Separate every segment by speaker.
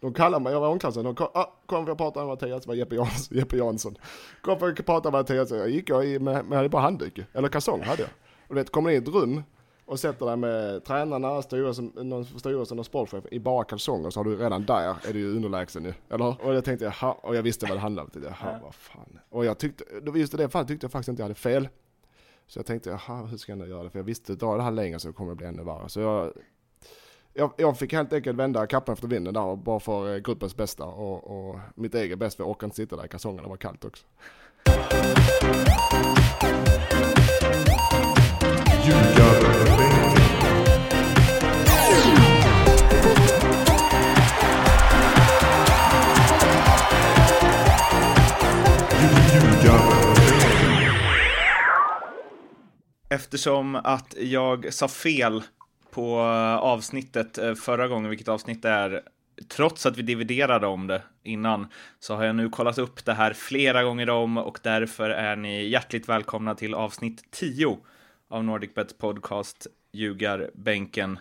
Speaker 1: De kallar mig, jag var i omklädningsrummet, de kom, ah, kom för att prata med Mattias, det var Jeppe Jansson. Jeppe Jansson. Kom för att prata med Mattias, jag gick jag i, med, med, hade bara handduk, eller kalsong hade jag. Och du vet, kommer in i ett rum och sätter dig med tränarna, styrelsen, någon styrelsen och sportchef i bara kalsonger så har du redan där, är du ju underlägsen nu. Eller? Och jag tänkte, jaha, och jag visste vad det handlade om. Jaha, vad fan. Och jag tyckte, just i det fallet tyckte jag faktiskt inte jag hade fel. Så jag tänkte, jaha, hur ska jag nu göra det? För jag visste, drar det här längre så kommer det bli ännu värre. Så jag, jag, jag fick helt enkelt vända kappan efter vinden där, bara för eh, gruppens bästa och, och mitt eget bästa, för jag orkade inte sitta där i kalsongerna, det var kallt också.
Speaker 2: Eftersom att jag sa fel på eh, avsnittet eh, förra gången, vilket avsnitt det är, trots att vi dividerade om det innan, så har jag nu kollat upp det här flera gånger om och därför är ni hjärtligt välkomna till avsnitt 10 av NordicBets podcast Ljugarbänken.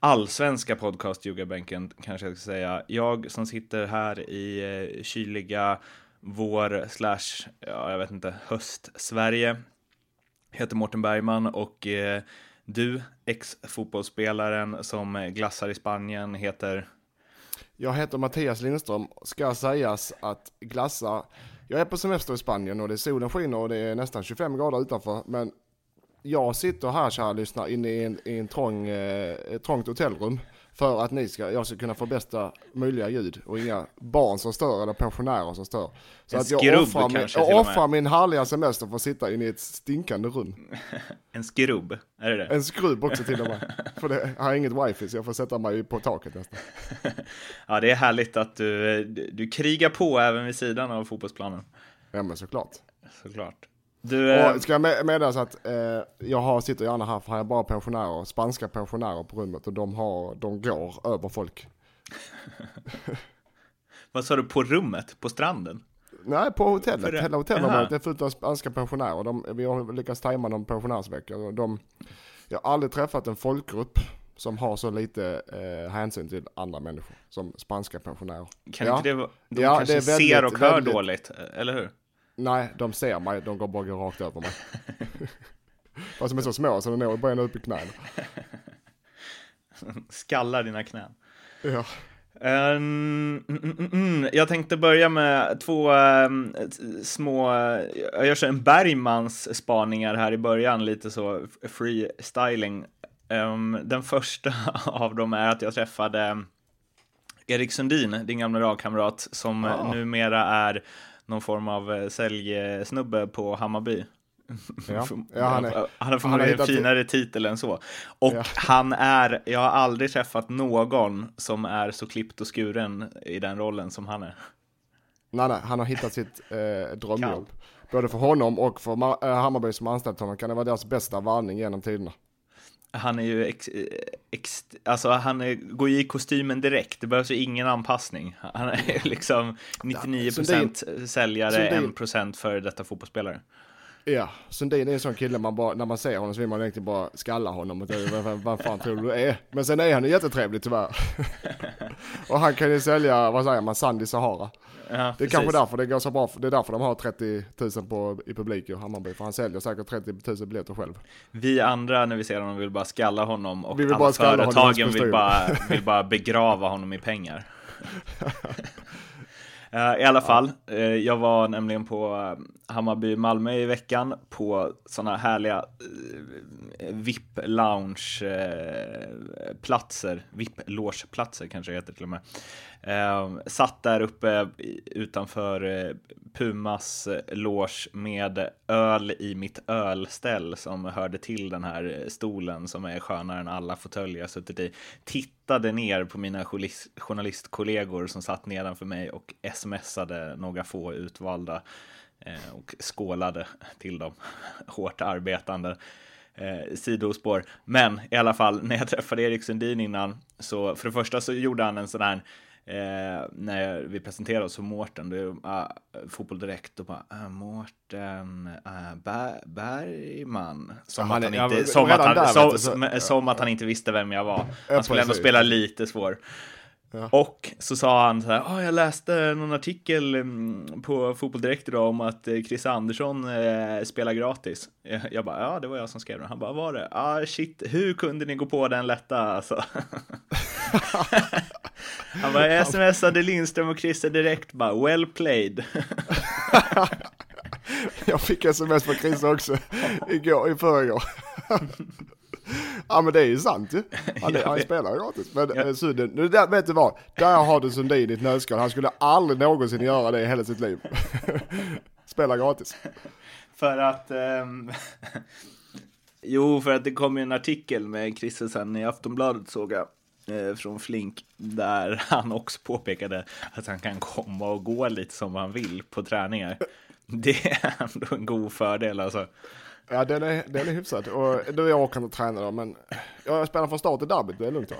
Speaker 2: Allsvenska podcast Ljugarbänken kanske jag ska säga. Jag som sitter här i eh, kyliga vår slash, ja, jag vet inte, höst-Sverige heter Mårten Bergman och eh, du, ex-fotbollsspelaren som glassar i Spanien, heter?
Speaker 1: Jag heter Mattias Lindström. Ska sägas att glassa, jag är på semester i Spanien och det är solen skiner och det är nästan 25 grader utanför. Men jag sitter här kära lyssnare inne i en, i en trång, eh, ett trångt hotellrum för att ni ska, jag ska kunna få bästa möjliga ljud och inga barn som stör eller pensionärer som stör. Så
Speaker 2: en
Speaker 1: att jag offrar, min, jag offrar min härliga semester för att sitta inne i ett stinkande rum.
Speaker 2: En skrubb, är det det?
Speaker 1: En skrubb också till och med. För det jag har inget wifi så jag får sätta mig på taket nästan.
Speaker 2: Ja, det är härligt att du, du krigar på även vid sidan av fotbollsplanen.
Speaker 1: Ja men såklart.
Speaker 2: Såklart. Du, eh,
Speaker 1: Och ska jag med- meddela så att eh, jag har, sitter gärna här för här är bara pensionärer, spanska pensionärer på rummet och de, har, de går över folk.
Speaker 2: vad sa du, på rummet? På stranden?
Speaker 1: Nej, på hotellet.
Speaker 2: För det-
Speaker 1: Hela hotellområdet är fullt av spanska pensionärer. De, vi har lyckats tajma någon pensionärsvecka. och De, jag har aldrig träffat en folkgrupp som har så lite eh, hänsyn till andra människor som spanska pensionärer.
Speaker 2: Kan
Speaker 1: Ja.
Speaker 2: inte det vara... De
Speaker 1: Ja,
Speaker 2: kanske
Speaker 1: det väldigt-
Speaker 2: ser och hör
Speaker 1: väldigt-
Speaker 2: dåligt, eller hur?
Speaker 1: Nej, de ser mig, de går bara går rakt över mig. Fast de är så små så de når bara ända upp i knäna.
Speaker 2: Skallar dina knän.
Speaker 1: Ja.
Speaker 2: Um, mm, mm. Jag tänkte börja med två ehm, små, jag gör så en Bergmans spaningar här i början, lite så freestyling. Um, den första av dem är att jag träffade Erik Sundin, din gamla lagkamrat, som
Speaker 1: Ja.
Speaker 2: numera är någon form av eh, säljsnubbe på Hammarby.
Speaker 1: Ja. Ja, han är-
Speaker 2: han har förmodligen en finare titel än så. Och
Speaker 1: Ja.
Speaker 2: han är, jag har aldrig träffat någon som är så klippt och skuren i den rollen som han är.
Speaker 1: Nej, nej, han har hittat sitt eh, drömjobb. Både för honom och för eh, Hammarby som anställt honom kan det vara deras bästa varning genom tiderna.
Speaker 2: Han är ju, ex, ex, alltså han är, går ju i kostymen direkt, det behövs ju ingen anpassning. Han är liksom 99% säljare,
Speaker 1: Sundin-
Speaker 2: 1% för detta fotbollsspelare.
Speaker 1: Ja, Sundin är en sån kille man bara, när man ser honom så vill man egentligen bara skalla honom. Och vad, fan tror du är? Men sen är han ju jättetrevlig tyvärr. och han kan ju sälja, vad säger man, sand i Sahara.
Speaker 2: Ja,
Speaker 1: Det är
Speaker 2: precis.
Speaker 1: kanske därför det går så bra, det är därför de har 30 000 på, i publik i Hammarby. För han säljer säkert 30 000 biljetter själv.
Speaker 2: Vi andra när vi ser honom vill bara skalla honom och
Speaker 1: Vi vill
Speaker 2: alla
Speaker 1: bara honom
Speaker 2: företagen vill bara, vill bara begrava honom i pengar. Eh, I alla fall, eh, jag var nämligen på eh, Hammarby Malmö i veckan på sådana härliga eh, VIP-lounge eh, platser, VIP-logeplatser kanske det heter till och med. Eh, satt där uppe utanför eh, Pumas eh, loge med öl i mitt ölställ som hörde till den här eh, stolen som är skönare än alla fåtöljer jag suttit i. Tittade ner på mina journalist- journalistkollegor som satt nedanför mig och smsade några få utvalda eh, och skålade till dem. Hårt arbetande eh, sidospår. Men i alla fall, när jag träffade Erik Sundin innan, så för det första så gjorde han en sån här Eh, när vi presenterade oss för Mårten, det, uh, Fotboll Direkt, och bara uh, Mårten uh, Ber- Bergman. Som, att
Speaker 1: han
Speaker 2: inte, som, att han, som, som, att inte visste vem jag var. Han skulle ändå spela lite svår. Ja. Och så sa han så här, ah, jag läste någon artikel mm, på Fotboll Direkt idag om att eh, Chris Andersson eh, spelar gratis. Jag bara, ja det var jag som skrev det. Han bara, var det? Ah shit, hur kunde ni gå på den lätta alltså? han bara, jag smsade Lindström och Christer direkt bara, well played.
Speaker 1: jag fick sms från Christer också igår, i förrgår. Ja men det är ju sant ju. Han, han spelar gratis. Men ja. Eh, Sudden, där, vet du vad? Där har du Sundin i ett nötskal. Han skulle aldrig någonsin göra det i hela sitt liv. Spela gratis.
Speaker 2: För att... Um... jo, för att det kom ju en artikel med Christensen i Aftonbladet såg jag. Eh, från Flink där han också påpekade att han kan komma och gå lite som han vill på träningar. Det är ändå en god fördel alltså.
Speaker 1: Ja den är, den är hyfsad. Och du jag kan inte träna då men jag spelar från start i derbyt, det är lugnt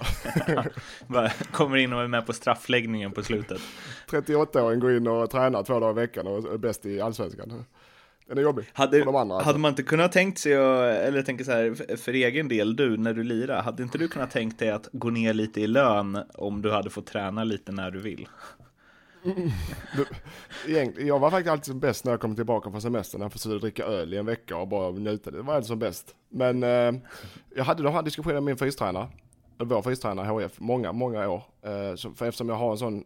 Speaker 2: va? Kommer in och är med på straffläggningen på slutet.
Speaker 1: 38-åring går in och tränar två dagar i veckan och är bäst i allsvenskan. Den är jobbig.
Speaker 2: Hade, de andra, alltså. hade man inte kunnat tänkt sig, eller tänka så här, för egen del, du när du lirar, hade inte du kunnat tänkt dig att gå ner lite i lön om du hade fått träna lite när du vill?
Speaker 1: Jag var faktiskt alltid som bäst när jag kom tillbaka från semestern. Jag försökte dricka öl i en vecka och bara njuta. Det var alltid som bäst. Men eh, jag hade de här diskussionerna med min fystränare, vår fystränare HF, många, många år. Eh, så, för eftersom jag har en sån,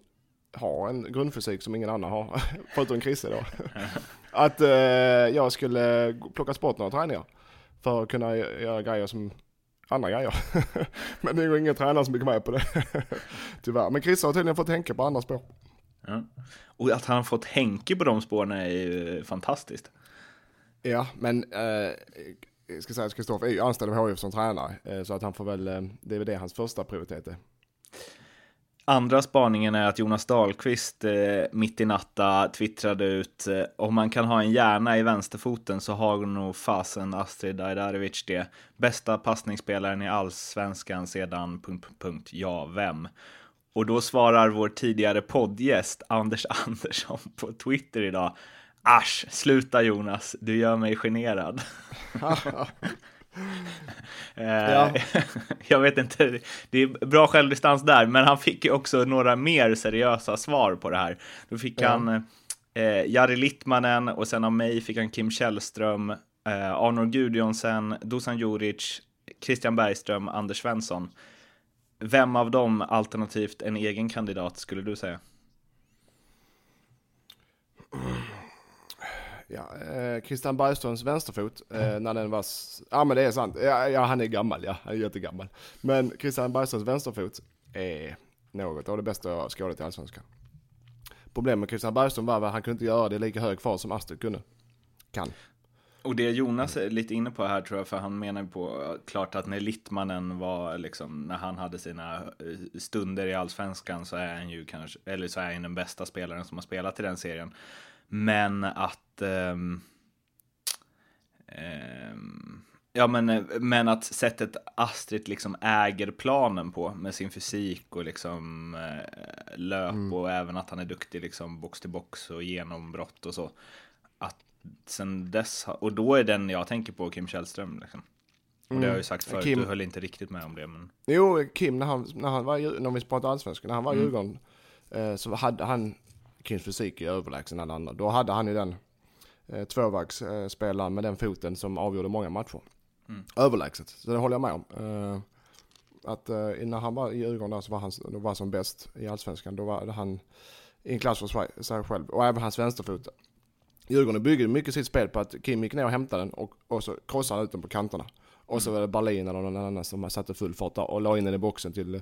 Speaker 1: har en grundfysik som ingen annan har, förutom Chrisse då. att eh, jag skulle plocka bort några träningar. För att kunna göra grejer som andra grejer. Men det är ju ingen tränare som gick med på det. Tyvärr. Men Chrisse har tydligen fått tänka på andra spår.
Speaker 2: Ja. Och att han har fått Henke på de spåren är ju fantastiskt.
Speaker 1: Ja, men eh, jag ska säga att Kristoffer är ju anställd av HIF som tränare, eh, så att han får väl, eh, det är väl det hans första prioritet är.
Speaker 2: Andra spaningen är att Jonas Dahlqvist eh, mitt i natta twittrade ut eh, om man kan ha en hjärna i vänsterfoten så har nog fasen Astrid Ajdarevic det. Bästa passningsspelaren i allsvenskan sedan... Punkt, punkt, ja, vem? Och då svarar vår tidigare poddgäst Anders Andersson på Twitter idag. Asch, sluta Jonas, du gör mig generad. Eh, ja. jag vet inte, det är bra självdistans där, men han fick ju också några mer seriösa svar på det här. Då fick ja. han eh, Jari Littmanen och sen av mig fick han Kim Källström, eh, Arnor Gudjonsen, Dusan Juric, Christian Bergström, Anders Svensson. Vem av dem alternativt en egen kandidat skulle du säga?
Speaker 1: Ja, eh, Christian Bergströms vänsterfot, eh, när den var, ja men det är sant, ja, ja, han är gammal, ja, han är jättegammal. Men Christian Bergströms vänsterfot är något av det bästa jag har skådat i Allsvenskan. Problemet med Christian Bergström var att han kunde inte göra det i lika hög fart som Astrid kunde. Kan.
Speaker 2: Och det Jonas är lite inne på här tror jag, för han menar på klart att när Littmannen var liksom, när han hade sina eh, stunder i allsvenskan så är han ju kanske, eller så är han den bästa spelaren som har spelat i den serien. Men att um, um, Ja men, men att sättet Astrid liksom äger planen på med sin fysik och liksom eh, löp mm. och även att han är duktig liksom box till box och genombrott och så. Sen dess, och då är den jag tänker på Kim Källström. Liksom. Och det har jag ju mm. sagt förut, Kim, du höll inte riktigt med om det. Men...
Speaker 1: Jo, Kim, när han, när han var, när vi pratar allsvenskan, när han var i mm. Djurgården, eh, så hade han, Kims fysik är överlägsen alla andra. Då hade han ju den eh, tvåvägsspelaren med den foten som avgjorde många matcher. Mm. Överlägset, så det håller jag med om. Eh, att eh, när han var i Djurgården där så var han, då var som bäst i allsvenskan. Då var han i en klass för sig själv. Och även hans vänsterfot Djurgården byggde mycket sitt spel på att Kim gick ner och hämtade den och, och så krossade han ut den på kanterna. Och så mm. var det Berlin eller någon annan som satte full fart där och la in den i boxen till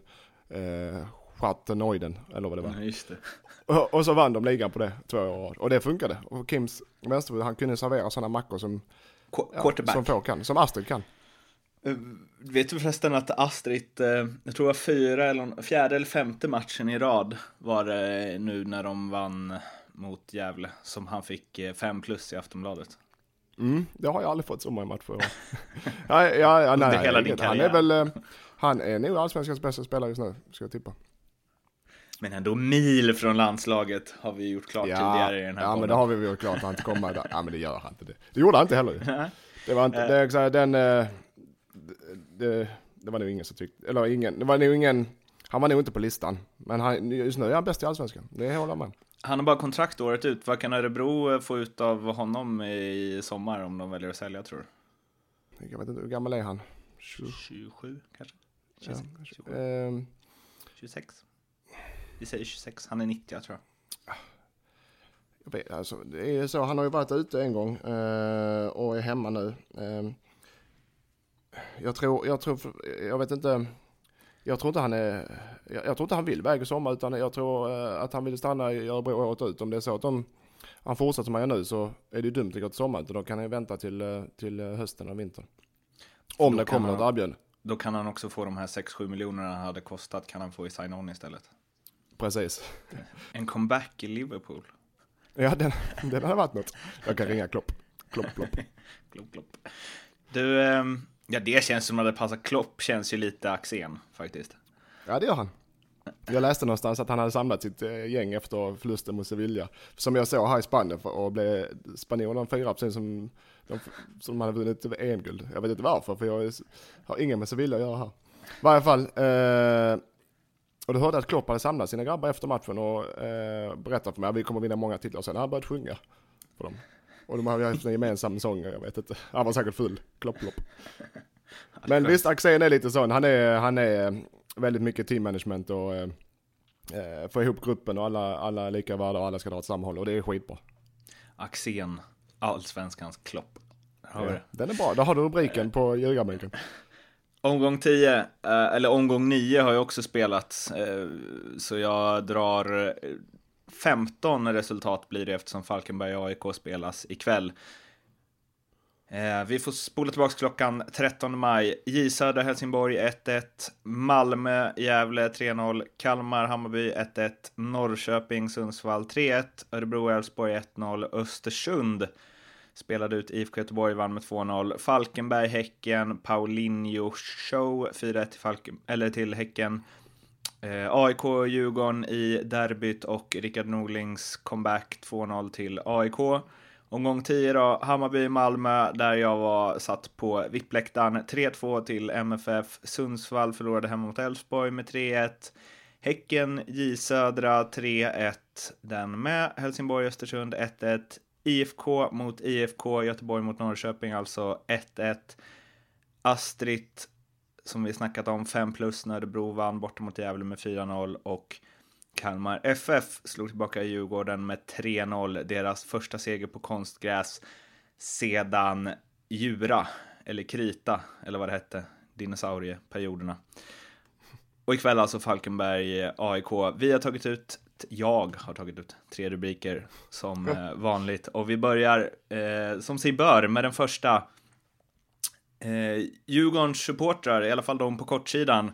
Speaker 1: eh, Schartenoiden, eller vad det var.
Speaker 2: Just det.
Speaker 1: Och, och, så vann de ligan på det två år Och det funkade. Och Kims vänsterfot, han kunde servera sådana mackor som,
Speaker 2: ja, som
Speaker 1: få kan, som Astrid kan.
Speaker 2: Uh, vet du förresten att Astrid, uh, jag tror det var fyra eller fjärde eller femte matchen i rad var det nu när de vann mot Gävle som han fick 5 eh, plus i Aftonbladet.
Speaker 1: Mm, det har jag aldrig fått så många matcher ja, ja, ja, nej, hela din han är väl, eh, han är nog allsvenskans bästa spelare just nu, ska jag tippa.
Speaker 2: Men ändå mil från landslaget har vi gjort klart
Speaker 1: ja,
Speaker 2: tidigare i den
Speaker 1: här Ja, podden. men det har vi gjort klart, han kommer där. Ja, men det gör han inte det. Det gjorde han inte heller Det var inte, det, är den, eh, det, det var nog ingen som tyckte, eller ingen, det var nog ingen Han var nog inte på listan, men han, just nu är han bäst i allsvenskan. Det håller med
Speaker 2: Han har bara kontrakt året ut. Vad kan Örebro få ut av honom i sommar om de väljer att sälja tror
Speaker 1: du? Jag vet inte, hur gammal är han?
Speaker 2: 27 kanske? 26? Ja,
Speaker 1: 27. Eh,
Speaker 2: 26? Vi säger 26, han är 90 tror jag.
Speaker 1: jag vet, alltså, det är så, han har ju varit ute en gång eh, och är hemma nu. Eh, jag tror, jag tror, jag vet inte. Jag tror inte han är, jag, jag tror inte han vill iväg i sommar utan jag tror eh, att han vill stanna i Örebro året ut. Om det är så att de, han fortsätter som han gör nu så är det dumt att gå till sommaren. Då kan han vänta till, eh, till hösten och vintern. Om det kommer något erbjudande.
Speaker 2: Då kan han också få de här 6-7 miljonerna han hade kostat kan han få i sign-on istället.
Speaker 1: Precis.
Speaker 2: En comeback i Liverpool.
Speaker 1: Ja, den, den hade varit något. Jag kan ringa Klopp. Klopp, Klopp.
Speaker 2: klopp, klopp. Du, ähm, Ja, det känns som att det passar. Klopp känns ju lite Axén faktiskt.
Speaker 1: Ja, det gör han. Jag läste någonstans att han hade samlat sitt eh, gäng efter förlusten mot Sevilla. Som jag såg här i Spanien och blev spanjorerna fyra precis som de, som hade vunnit EM-guld. Jag vet inte varför, för jag har ingen med Sevilla att göra här. I varje fall, eh, och du hörde att Klopp hade samlat sina grabbar efter matchen och eh, berättat för mig att vi kommer vinna många titlar. Och sen har han börjat sjunga för dem. Och de hade haft en gemensam sång, jag vet inte. Han var säkert full. Klopp, klopp. Men visst, Axén är lite sån. Han är, han är väldigt mycket team management och eh, eh få ihop gruppen och alla, alla är lika värda och alla ska dra åt samma håll och det är skitbra.
Speaker 2: Axén, allsvenskans Klopp.
Speaker 1: Har ja, den är bra, då har du rubriken på ljugarbänken.
Speaker 2: Omgång 10, eh, eller omgång 9 har jag också spelat, eh, så jag drar 15 resultat blir det eftersom Falkenberg AIK spelas ikväll. Eh, vi får spola tillbaka klockan 13 maj. J Södra Helsingborg 1-1. Malmö Gävle 3-0. Kalmar Hammarby 1-1. Norrköping Sundsvall 3-1. Örebro Elfsborg 1-0. Östersund spelade ut IFK Göteborg, vann med 2-0. Falkenberg Häcken. Paulinho Show 4-1 till, Falken, eller till Häcken. Eh, AIK Djurgården i derbyt och Rickard Norlings comeback 2-0 till AIK. Omgång 10 då, Hammarby-Malmö, där jag var satt på vippläktaren. 3-2 till MFF. Sundsvall förlorade hemma mot Elfsborg med 3-1. Häcken, J Södra 3-1 den med. Helsingborg-Östersund 1-1. IFK mot IFK, Göteborg mot Norrköping alltså 1-1. Astrid som vi snackat om, 5 plus när Örebro vann borta mot Gävle med 4-0 och Kalmar FF slog tillbaka Djurgården med 3-0, deras första seger på konstgräs sedan Djura, eller Krita, eller vad det hette, dinosaurieperioderna. Och ikväll alltså Falkenberg AIK. Vi har tagit ut, jag har tagit ut tre rubriker som eh, vanligt och vi börjar eh, som sig bör med den första Eh, Djurgårdens supportrar, i alla fall de på kortsidan,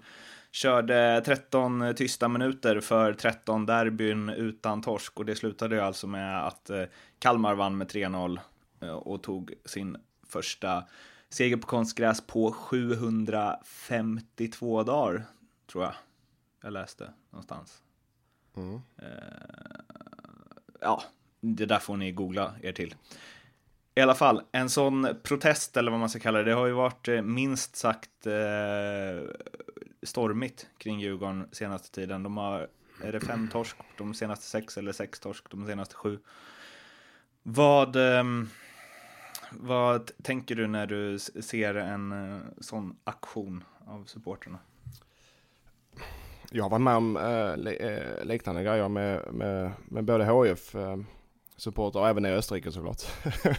Speaker 2: körde 13 tysta minuter för 13 derbyn utan torsk och det slutade ju alltså med att eh, Kalmar vann med 3-0 eh, och tog sin första seger på konstgräs på 752 dagar, tror jag. Jag läste någonstans. Mm. Eh, ja, det där får ni googla er till. I alla fall, en sån protest eller vad man ska kalla det, det har ju varit eh, minst sagt eh, stormigt kring Djurgården senaste tiden. De har, är det fem torsk de senaste sex eller sex torsk de senaste sju? Vad, eh, vad tänker du när du ser en eh, sån aktion av supporterna?
Speaker 1: Jag har varit med om eh, eh liknande grejer med, med, med både HF supportrar även i Österrike såklart.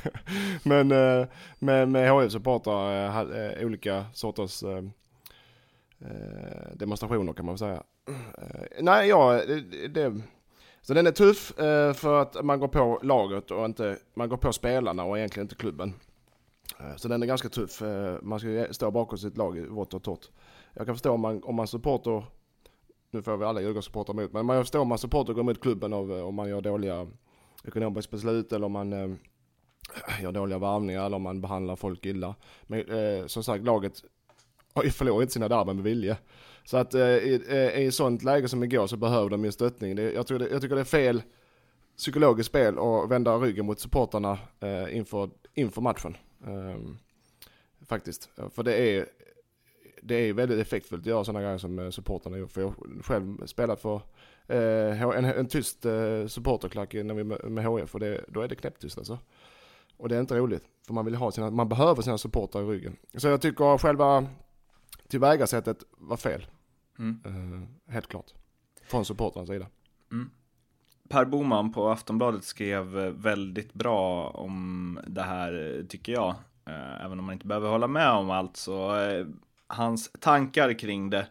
Speaker 1: Men eh, med, med HF supportrar eh, eh, olika sorters eh, eh, demonstrationer kan man väl säga. Eh, nej, ja, det, det, så den är tuff för att man går på laget och inte, man går på spelarna och egentligen inte klubben. Så den är ganska tuff. Man ska stå bakom sitt lag i vått och torrt. Jag kan förstå om man, om man supporter, nu får vi alla Djurgårdssupportrar emot, men man förstår om man supporter går emot klubben av, om man gör dåliga ekonomiskt beslut eller om man eh, gör dåliga varvningar eller om man behandlar folk illa. Men eh, som sagt, laget har ju förlorat sina derbyn med vilje. Så att eh, i, eh, i sånt läge som igår så behöver de ju stöttning. Det, jag, tycker det, jag tycker det är fel psykologiskt spel att vända ryggen mot supportarna eh, inför, inför matchen. Eh, faktiskt. För det är det är väldigt effektfullt att göra sådana grejer som eh, supportarna supportrarna gör. För jag har själv spelat för en, en tyst eh, supporterklack när vi med, HF och det, då är det knäpptyst alltså. Och det är inte roligt. För man vill ha sina, man behöver sina supportrar i ryggen. Så jag tycker själva tillvägasättet var fel.
Speaker 2: Mm.
Speaker 1: Eh, helt klart. Från supportrarnas sida.
Speaker 2: Mm. Per Boman på Aftonbladet skrev eh, väldigt bra om det här, tycker jag. Eh, även om man inte behöver hålla med om allt så eh, hans tankar kring det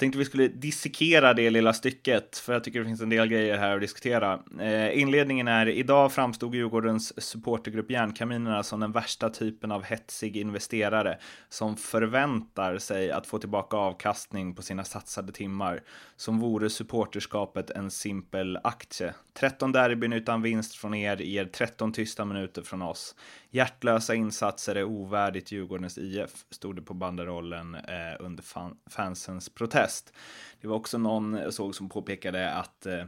Speaker 2: tänkte vi skulle dissekera det lilla stycket, för jag tycker det finns en del grejer här att diskutera. Eh, inledningen är, idag framstod Djurgårdens supportergrupp Järnkaminerna som den värsta typen av hetsig investerare som förväntar sig att få tillbaka avkastning på sina satsade timmar, som vore supporterskapet en simpel aktie. 13 derbyn utan vinst från er ger 13 tysta minuter från oss. Hjärtlösa insatser är ovärdigt Djurgårdens IF, stod det på banderollen eh, under fan, fansens protest. Det var också någon jag såg som påpekade att eh,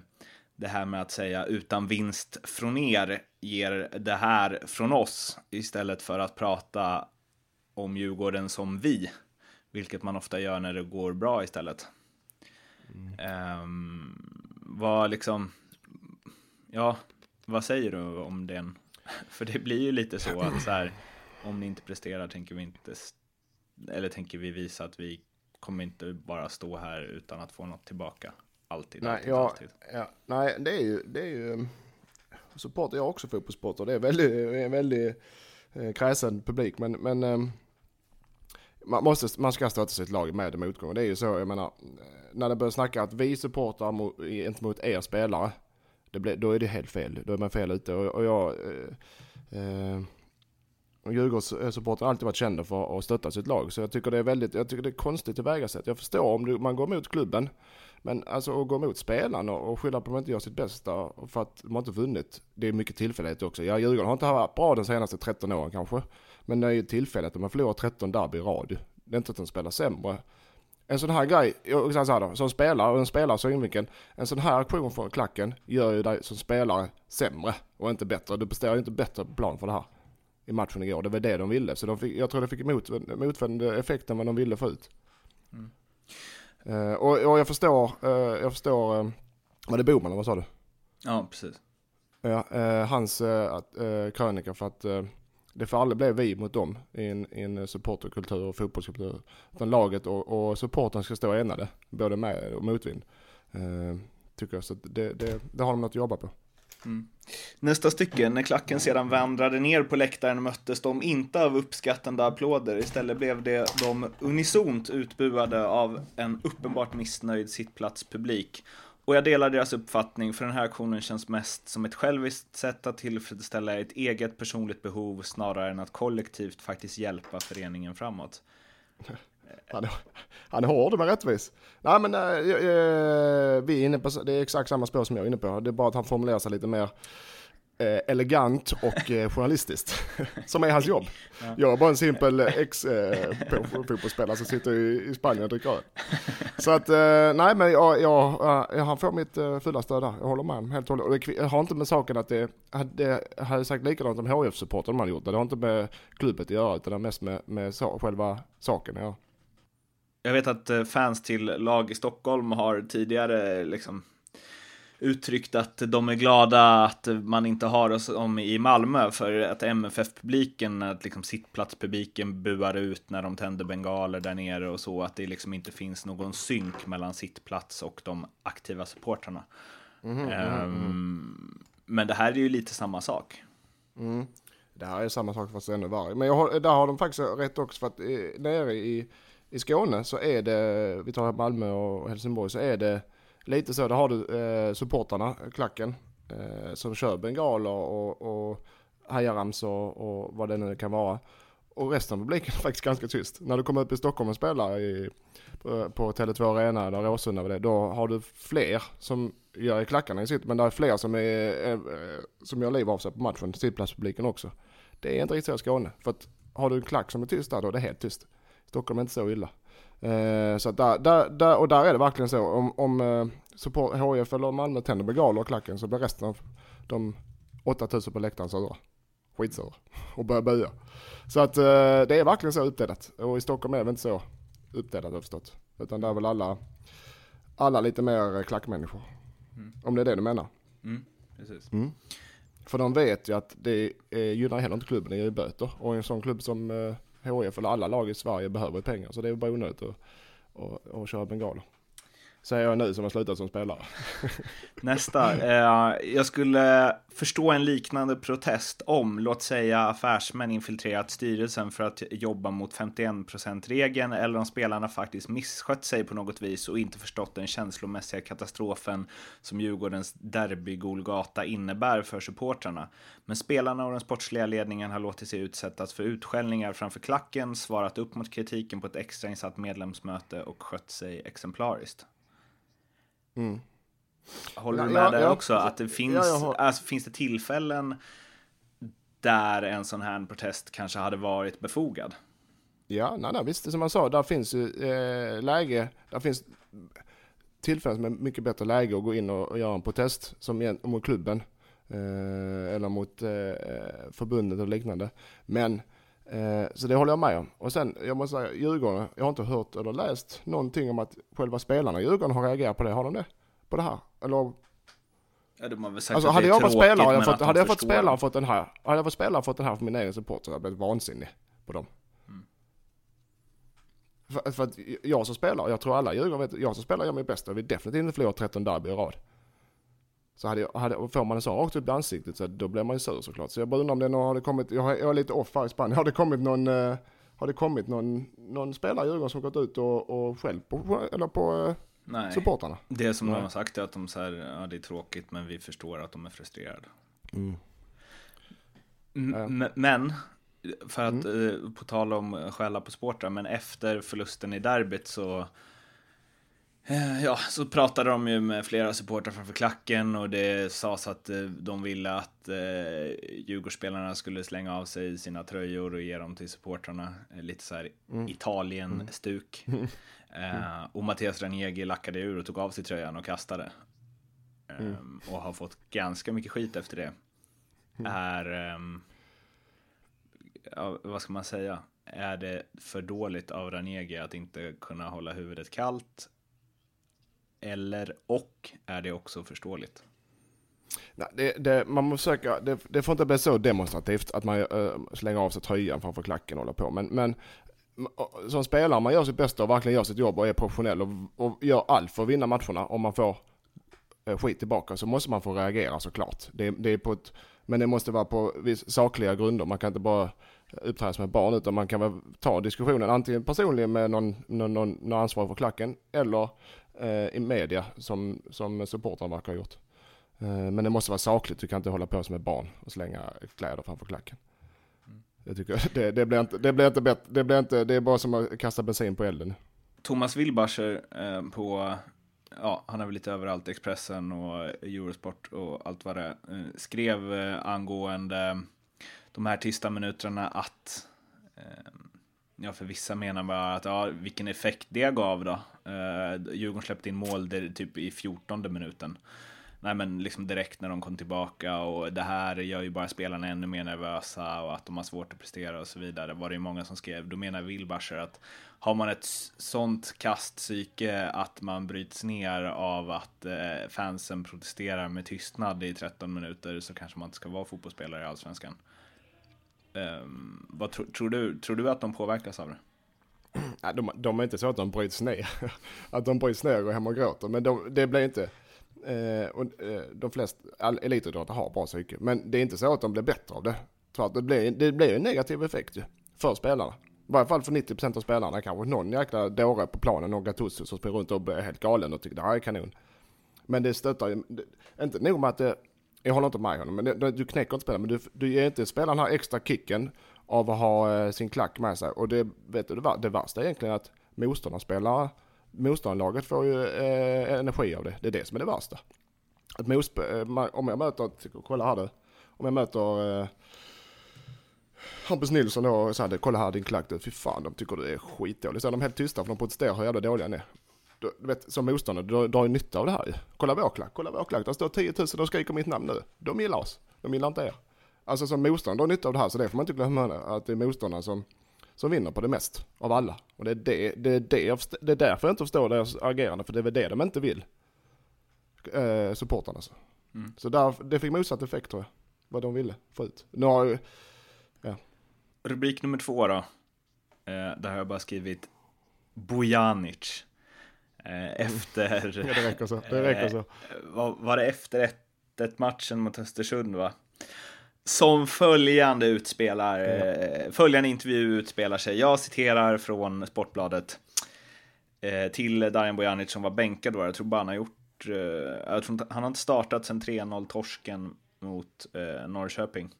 Speaker 2: det här med att säga utan vinst från er ger det här från oss istället för att prata om Djurgården som vi, vilket man ofta gör när det går bra istället. Mm. Um, vad liksom, ja, vad säger du om den För det blir ju lite så att så här, om ni inte presterar tänker vi inte, eller tänker vi visa att vi kommer inte bara stå här utan att få något tillbaka. Alltid,
Speaker 1: nej,
Speaker 2: alltid,
Speaker 1: ja,
Speaker 2: alltid.
Speaker 1: Ja, nej, det är ju, det är ju, supporter, jag har också fotbollssporter, det är väldigt, en väldigt eh, kräsen publik, men, men eh, man, måste, man ska stötta sitt lag med motgång. Det är ju så, jag menar, när det börjar snacka att vi supportar mot, inte mot er spelare, det blir, då är det helt fel. Då är man fel ute. Och, och jag... Eh, eh, Djurgårdssupportrar eh, har alltid varit kända för att stötta sitt lag. Så jag tycker det är väldigt, jag tycker det är konstigt tillvägasätt. Jag förstår om du, man går emot klubben. Men alltså att gå emot spelarna och, och skylla på att de inte gör sitt bästa för att man inte vunnit. Det är mycket tillfällighet också. Ja, Djurgården har inte varit bra de senaste 13 åren kanske. Men det är ju tillfälligt. Man förlorar 13 derby i rad. Det är inte att de spelar sämre en sån här grej, så här då, som spelare och en spelare synvinkeln. En sån här aktion från klacken gör ju dig som spelare sämre och inte bättre. Du presterar ju inte bättre plan för det här i matchen igår. Det var det de ville. Så de fick, jag tror de fick emot, motvänd effekt än vad de ville få ut. Mm. Uh, och, och, jag förstår, uh, jag förstår, uh, var det Boman vad sa du?
Speaker 2: Ja, precis.
Speaker 1: Ja, hans krönika för att det får aldrig bli vi mot dem i en, i en supporterkultur och fotbollskultur. Utan laget och, och supporten ska stå enade, både med och motvind. Eh, tycker jag, så det, det, det har de något att jobba på.
Speaker 2: Mm. Nästa stycke, när klacken sedan vandrade ner på läktaren möttes de inte av uppskattande applåder. Istället blev det de unisont utbuade av en uppenbart missnöjd sittplatspublik. Och jag delar deras uppfattning, för den här aktionen känns mest som ett själviskt sätt att tillfredsställa ett eget personligt behov snarare än att kollektivt faktiskt hjälpa föreningen framåt.
Speaker 1: Han är, han är hård men rättvis. Nej men äh, äh, vi är inne på, det är exakt samma spår som jag är inne på. Det är bara att han formulerar sig lite mer eh, elegant och eh, journalistiskt. som är hans jobb. Ja. Jag är bara en simpel ex-fotbollsspelare eh, som sitter i, i Spanien och dricker öl. Så att, eh, nej men jag, jag, jag, han får mitt eh, fulla stöd där. Jag håller med honom helt och hållet. Det har inte med saken att det, hade, hade sagt likadant om HF-supporten de hade gjort det. Det har inte med klubbet att göra utan det har mest med, med så, själva saken ja.
Speaker 2: Jag vet att eh, fans till lag i Stockholm har tidigare liksom uttryckt att de är glada att man inte har oss om i Malmö för att MFF-publiken, att liksom sittplatspubliken buar ut när de tänder bengaler där nere och så, att det liksom inte finns någon synk mellan sittplats och de aktiva supportrarna. Mm, mm, um, men det här är ju lite samma sak.
Speaker 1: Mm. Det här är samma sak fast ännu värre. Men har, där har de faktiskt rätt också för att eh, nere i, i Skåne så är det, vi tar Malmö och Helsingborg, så är det lite så, där har du eh, supportarna, klacken, eh, som kör bengaler och, och hajaramsor och, och vad det nu kan vara. Och resten av publiken är faktiskt ganska tyst. När du kommer upp i Stockholm och spelar i, på, på Tele2 Arena eller Råsunda, det, då har du fler som gör i klackarna i sitt, men det är fler som, är, är, som gör liv av sig på matchen, sittplatspubliken också. Det är inte riktigt så i Skåne, för att har du en klack som är tyst där, då är det helt tyst. Stockholm är inte så illa. Eh, så där, där, där, och där är det verkligen så, om, om eh, support, HIF eller Malmö tänder bengaler och klacken så blir resten av de 8000 på läktaren sura. Skitsura. Och börjar böja. Så att eh, det är verkligen så uppdelat. Och i Stockholm är det inte så. uppdelat har jag förstått. Utan där är väl alla, alla lite mer klackmänniskor. Mm. Om det är det du menar.
Speaker 2: Mm, precis.
Speaker 1: Mm. För de vet ju att det eh, gynnar heller inte klubben, det ger ju böter. Och en sån klubb som HF HIF eller alla lag i Sverige behöver pengar. Så det är bara onödigt att, att, att köra bengaler. Säger jag nu som har slutat som spelare.
Speaker 2: Nästa. Eh, jag skulle förstå en liknande protest om, låt säga affärsmän infiltrerat styrelsen för att jobba mot 51%-regeln eller om spelarna faktiskt misskött sig på något vis och inte förstått den känslomässiga katastrofen som Djurgårdens derbygolgata innebär för supportrarna. Men spelarna och den sportsliga ledningen har låtit sig utsättas för utskällningar framför klacken, svarat upp mot kritiken på ett extrainsatt medlemsmöte och skött sig exemplariskt.
Speaker 1: Mm.
Speaker 2: Håller du med ja, där ja, också? Att det finns, ja, alltså, finns det tillfällen där en sån här protest kanske hade varit befogad?
Speaker 1: Ja, nej, nej, visst, som jag sa, där finns ju eh, läge, där finns tillfällen som är mycket bättre läge att gå in och, och göra en protest som mot klubben eh, eller mot eh, förbundet och liknande. Men eh, så det håller jag med om. Och sen, jag måste säga, Djurgården, jag har inte hört eller läst någonting om att själva spelarna i Djurgården har reagerat på det. Har de det? På det här? Eller?
Speaker 2: Ja, de har väl sagt
Speaker 1: alltså,
Speaker 2: att
Speaker 1: hade
Speaker 2: det är
Speaker 1: jag varit spelare, hade jag fått,
Speaker 2: hade
Speaker 1: jag fått spelare fått den här, hade jag fått spelare fått den här för min egen support så hade jag blivit vansinnig på dem. Mm. För, för, att jag som spelare, jag tror alla Djurgården vet, jag som spelare gör mitt bästa. Vill definitivt inte förlora 13 derby i rad. Så hade jag, hade, får man en sån rakt upp i ansiktet så då blir man ju sur såklart. Så jag bara undrar om det någon, har det kommit, jag, jag är lite off här i Spanien, har det kommit någon, eh, har det kommit någon, någon spelare i Djurgården som gått ut och, och skällt på, eller på eh, Nej. supportarna?
Speaker 2: Det som Nej. de har sagt är att de så ja det är tråkigt men vi förstår att de är frustrerade. Mm. Mm. Men, för att mm. eh, på tal om skälla på supportrar, men efter förlusten i derbyt så ja, så pratade de ju med flera supportrar framför klacken och det sades att eh, de ville att eh, Djurgårdsspelarna skulle slänga av sig sina tröjor och ge dem till supportrarna. Eh, lite så här mm. Italien-stuk. Mm. Eh, och Mattias Ranegi lackade ur och tog av sig tröjan och kastade. Eh, mm. Och har fått ganska mycket skit efter det. Mm. Är, ehm, ja, vad ska man säga? Är det för dåligt av Ranegi att inte kunna hålla huvudet kallt? Eller och är det också förståeligt?
Speaker 1: Nej, det, det, man måste försöka, det, det, får inte bli så demonstrativt att man äh, slänger av sig tröjan framför klacken och håller på. Men, men som spelare, man gör sitt bästa och verkligen gör sitt jobb och är professionell och, och gör allt för att vinna matcherna. Om man får äh, skit tillbaka så måste man få reagera såklart. Det, det är på ett, men det måste vara på viss, sakliga grunder. Man kan inte bara uppträda som ett barn utan man kan väl ta diskussionen antingen personligen med någon, någon, någon, någon ansvarig för klacken eller i media som, som supportrarna verkar ha gjort. Eh, men det måste vara sakligt, du kan inte hålla på som ett barn och slänga kläder framför klacken. Mm. Jag tycker det, det, blir inte, det blir inte bättre, det blir inte, det är bara som att kasta bensin på elden.
Speaker 2: Thomas Wilbacher eh, på, ja han är väl lite överallt, Expressen och Eurosport och allt vad det är, eh, skrev eh, angående de här tysta minuterna att eh, Ja, för vissa menar bara att ja, vilken effekt det gav då. Uh, Djurgården släppte in mål där, typ i 14 minuten. Nej men liksom direkt när de kom tillbaka och det här gör ju bara spelarna ännu mer nervösa och att de har svårt att prestera och så vidare. Var det ju många som skrev. Då menar Wilbacher att har man ett sånt kastpsyke att man bryts ner av att eh, fansen protesterar med tystnad i 13 minuter så kanske man inte ska vara fotbollsspelare i Allsvenskan. Um, vad tro, tror, du, tror du att de påverkas av det?
Speaker 1: Ja, de, de är inte så att de bryts ner. att de bryts ner och går hem och gråter. Men de, det blir inte... Eh, och, eh, de flesta elitidrottare har bra psyke. Men det är inte så att de blir bättre av det. Tvärtom, det blir, det blir en negativ effekt ju. För spelarna. I varje fall för 90% av spelarna. Kanske någon jäkla dåre på planen, någon Gattuso som springer runt och blir helt galen och tycker det här är kanon. Men det stöttar ju, inte nog med att det jag håller inte med honom, men det, du knäcker inte spelaren. Men du, du ger inte spelaren den här extra kicken av att ha eh, sin klack med sig. Och det, vet du, det, det värsta är egentligen att motståndarspelare, motståndarlaget får ju eh, energi av det. Det är det som är det värsta. Att motspel, eh, om jag möter, kolla här du, om jag möter eh, Hampus Nilsson då och säger kolla här din klack du, fy fan de tycker du är skitdålig. Så är de helt tysta för de protesterar hur jävla dåliga ni är du vet, som motståndare, du drar ju nytta av det här ju. Kolla vår klack, kolla vår klack, där står 10 000 och skriker mitt namn nu. De gillar oss, de gillar inte er. Alltså som motståndare drar nytta av det här, så det får man inte glömma att det är motståndare som, som vinner på det mest av alla. Och det är, det, det, är det, jag, det är därför jag inte förstår deras agerande, för det är väl det de inte vill. Eh, supportarna alltså.
Speaker 2: Mm.
Speaker 1: Så där, det fick motsatt effekt tror jag, vad de ville få ut. Nu har ju,
Speaker 2: Rubrik nummer två då. Eh, där har jag bara skrivit Bojanic. Eh, efter...
Speaker 1: ja, det räcker så, det räcker så.
Speaker 2: Eh, var, var det efter 1 matchen mot Östersund va? Som följande utspelar, eh, följande intervju utspelar sig. Jag citerar från Sportbladet. Till Darjan Bojanic som var bänkad då. Jag tror bara han har gjort, jag tror inte, han har inte startat sedan 3-0 torsken mot Norrköping.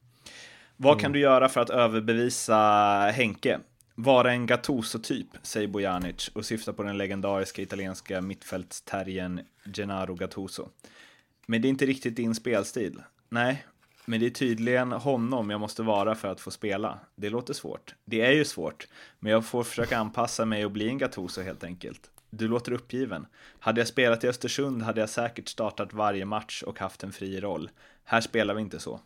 Speaker 2: Vad kan du göra för att överbevisa Henke? Vara en Gattuso-typ, säger Bojanic och syftar på den legendariska italienska mittfältsterriern Gennaro Gattuso. Men det är inte riktigt din spelstil. Nej, men det är tydligen honom jag måste vara för att få spela. Det låter svårt. Det är ju svårt, men jag får försöka anpassa mig och bli en Gattuso helt enkelt. Du låter uppgiven. Hade jag spelat i Östersund hade jag säkert startat varje match och haft en fri roll. Här spelar vi inte så.